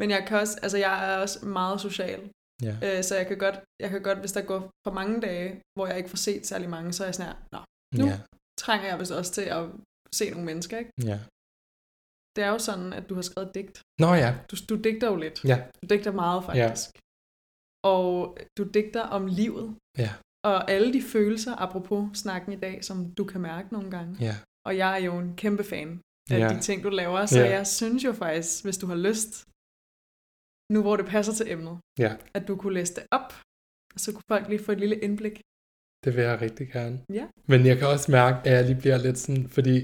Men jeg kan også, altså jeg er også meget social. Ja. Øh, så jeg kan, godt, jeg kan godt, hvis der går for mange dage, hvor jeg ikke får set særlig mange, så er jeg sådan her, nå, nu Ja. trænger jeg vist også til at se nogle mennesker, ikke? Ja. Det er jo sådan, at du har skrevet et digt. Nå ja. Du, du digter jo lidt. Ja. Du digter meget, faktisk. Og du digter om livet. Ja. Og alle de følelser, apropos snakken i dag, som du kan mærke nogle gange. Ja. Og jeg er jo en kæmpe fan af Ja. de ting, du laver. Så Ja. jeg synes jo faktisk, hvis du har lyst, nu hvor det passer til emnet, Ja. at du kunne læse det op, og så kunne folk lige få et lille indblik. Det vil jeg rigtig gerne. Ja. Men jeg kan også mærke, at jeg lige bliver lidt sådan, fordi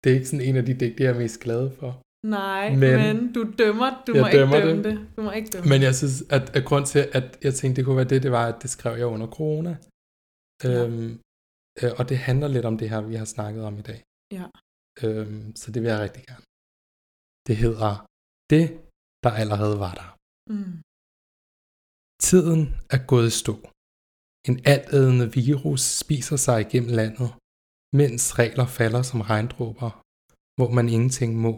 det er ikke sådan en af de digte, jeg er mest glad for. Nej, men, men du dømmer, du må ikke dømme det. det. Du må ikke dømme Men jeg synes, at, at grund til, at jeg tænkte, det kunne være det, det var, at det skrev jeg under corona. Ja. Øhm, øh, og det handler lidt om det her, vi har snakket om i dag. Ja. Øhm, så det vil jeg rigtig gerne. Det hedder Det, der allerede var der. Mm. Tiden er gået i stå. En altædende virus spiser sig igennem landet, mens regler falder som regndråber, hvor man ingenting må.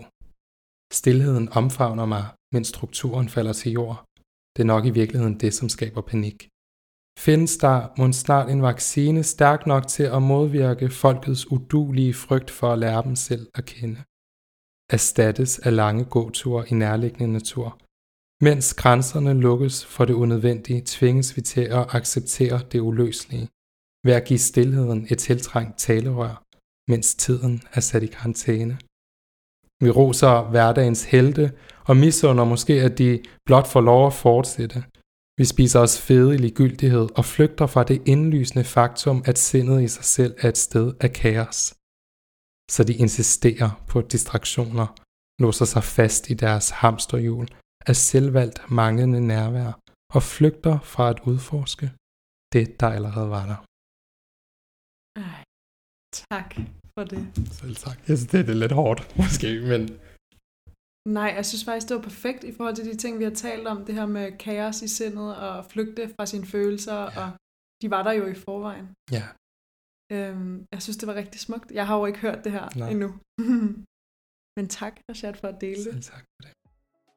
Stilheden omfavner mig, mens strukturen falder til jord. Det er nok i virkeligheden det, som skaber panik. Findes der må snart en vaccine stærk nok til at modvirke folkets udulige frygt for at lære dem selv at kende? Erstattes af lange gåture i nærliggende natur. Mens grænserne lukkes for det unødvendige, tvinges vi til at acceptere det uløselige, ved at give stillheden et tiltrængt talerør, mens tiden er sat i karantæne. Vi roser hverdagens helte og misunder måske, at de blot får lov at fortsætte. Vi spiser os fede i ligegyldighed og flygter fra det indlysende faktum, at sindet i sig selv er et sted af kaos. Så de insisterer på distraktioner, låser sig fast i deres hamsterhjul af selvvalgt manglende nærvær og flygter fra at udforske det, der allerede var der. Ej, tak for det. Selv tak. Jeg synes, det er lidt hårdt, *laughs* måske, men... Nej, jeg synes faktisk, det var perfekt i forhold til de ting, vi har talt om. Det her med kaos i sindet og flygte fra sine følelser, ja. og de var der jo i forvejen. Ja. Øhm, jeg synes, det var rigtig smukt. Jeg har jo ikke hørt det her Nej. endnu. *laughs* Men tak, Rashad, for at dele det. Selv tak for det.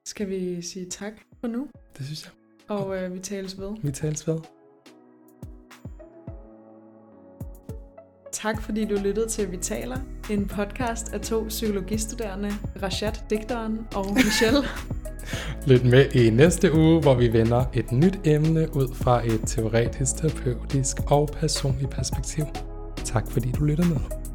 Skal vi sige tak for nu? Det synes jeg. Og øh, vi tales ved. Vi tales ved. Tak fordi du lyttede til Vi taler, en podcast af to psykologistuderende, Rashad, digteren og Michelle. *laughs* *laughs* Lyt med i næste uge, hvor vi vender et nyt emne ud fra et teoretisk, terapeutisk og personligt perspektiv. Tak fordi du lytter med.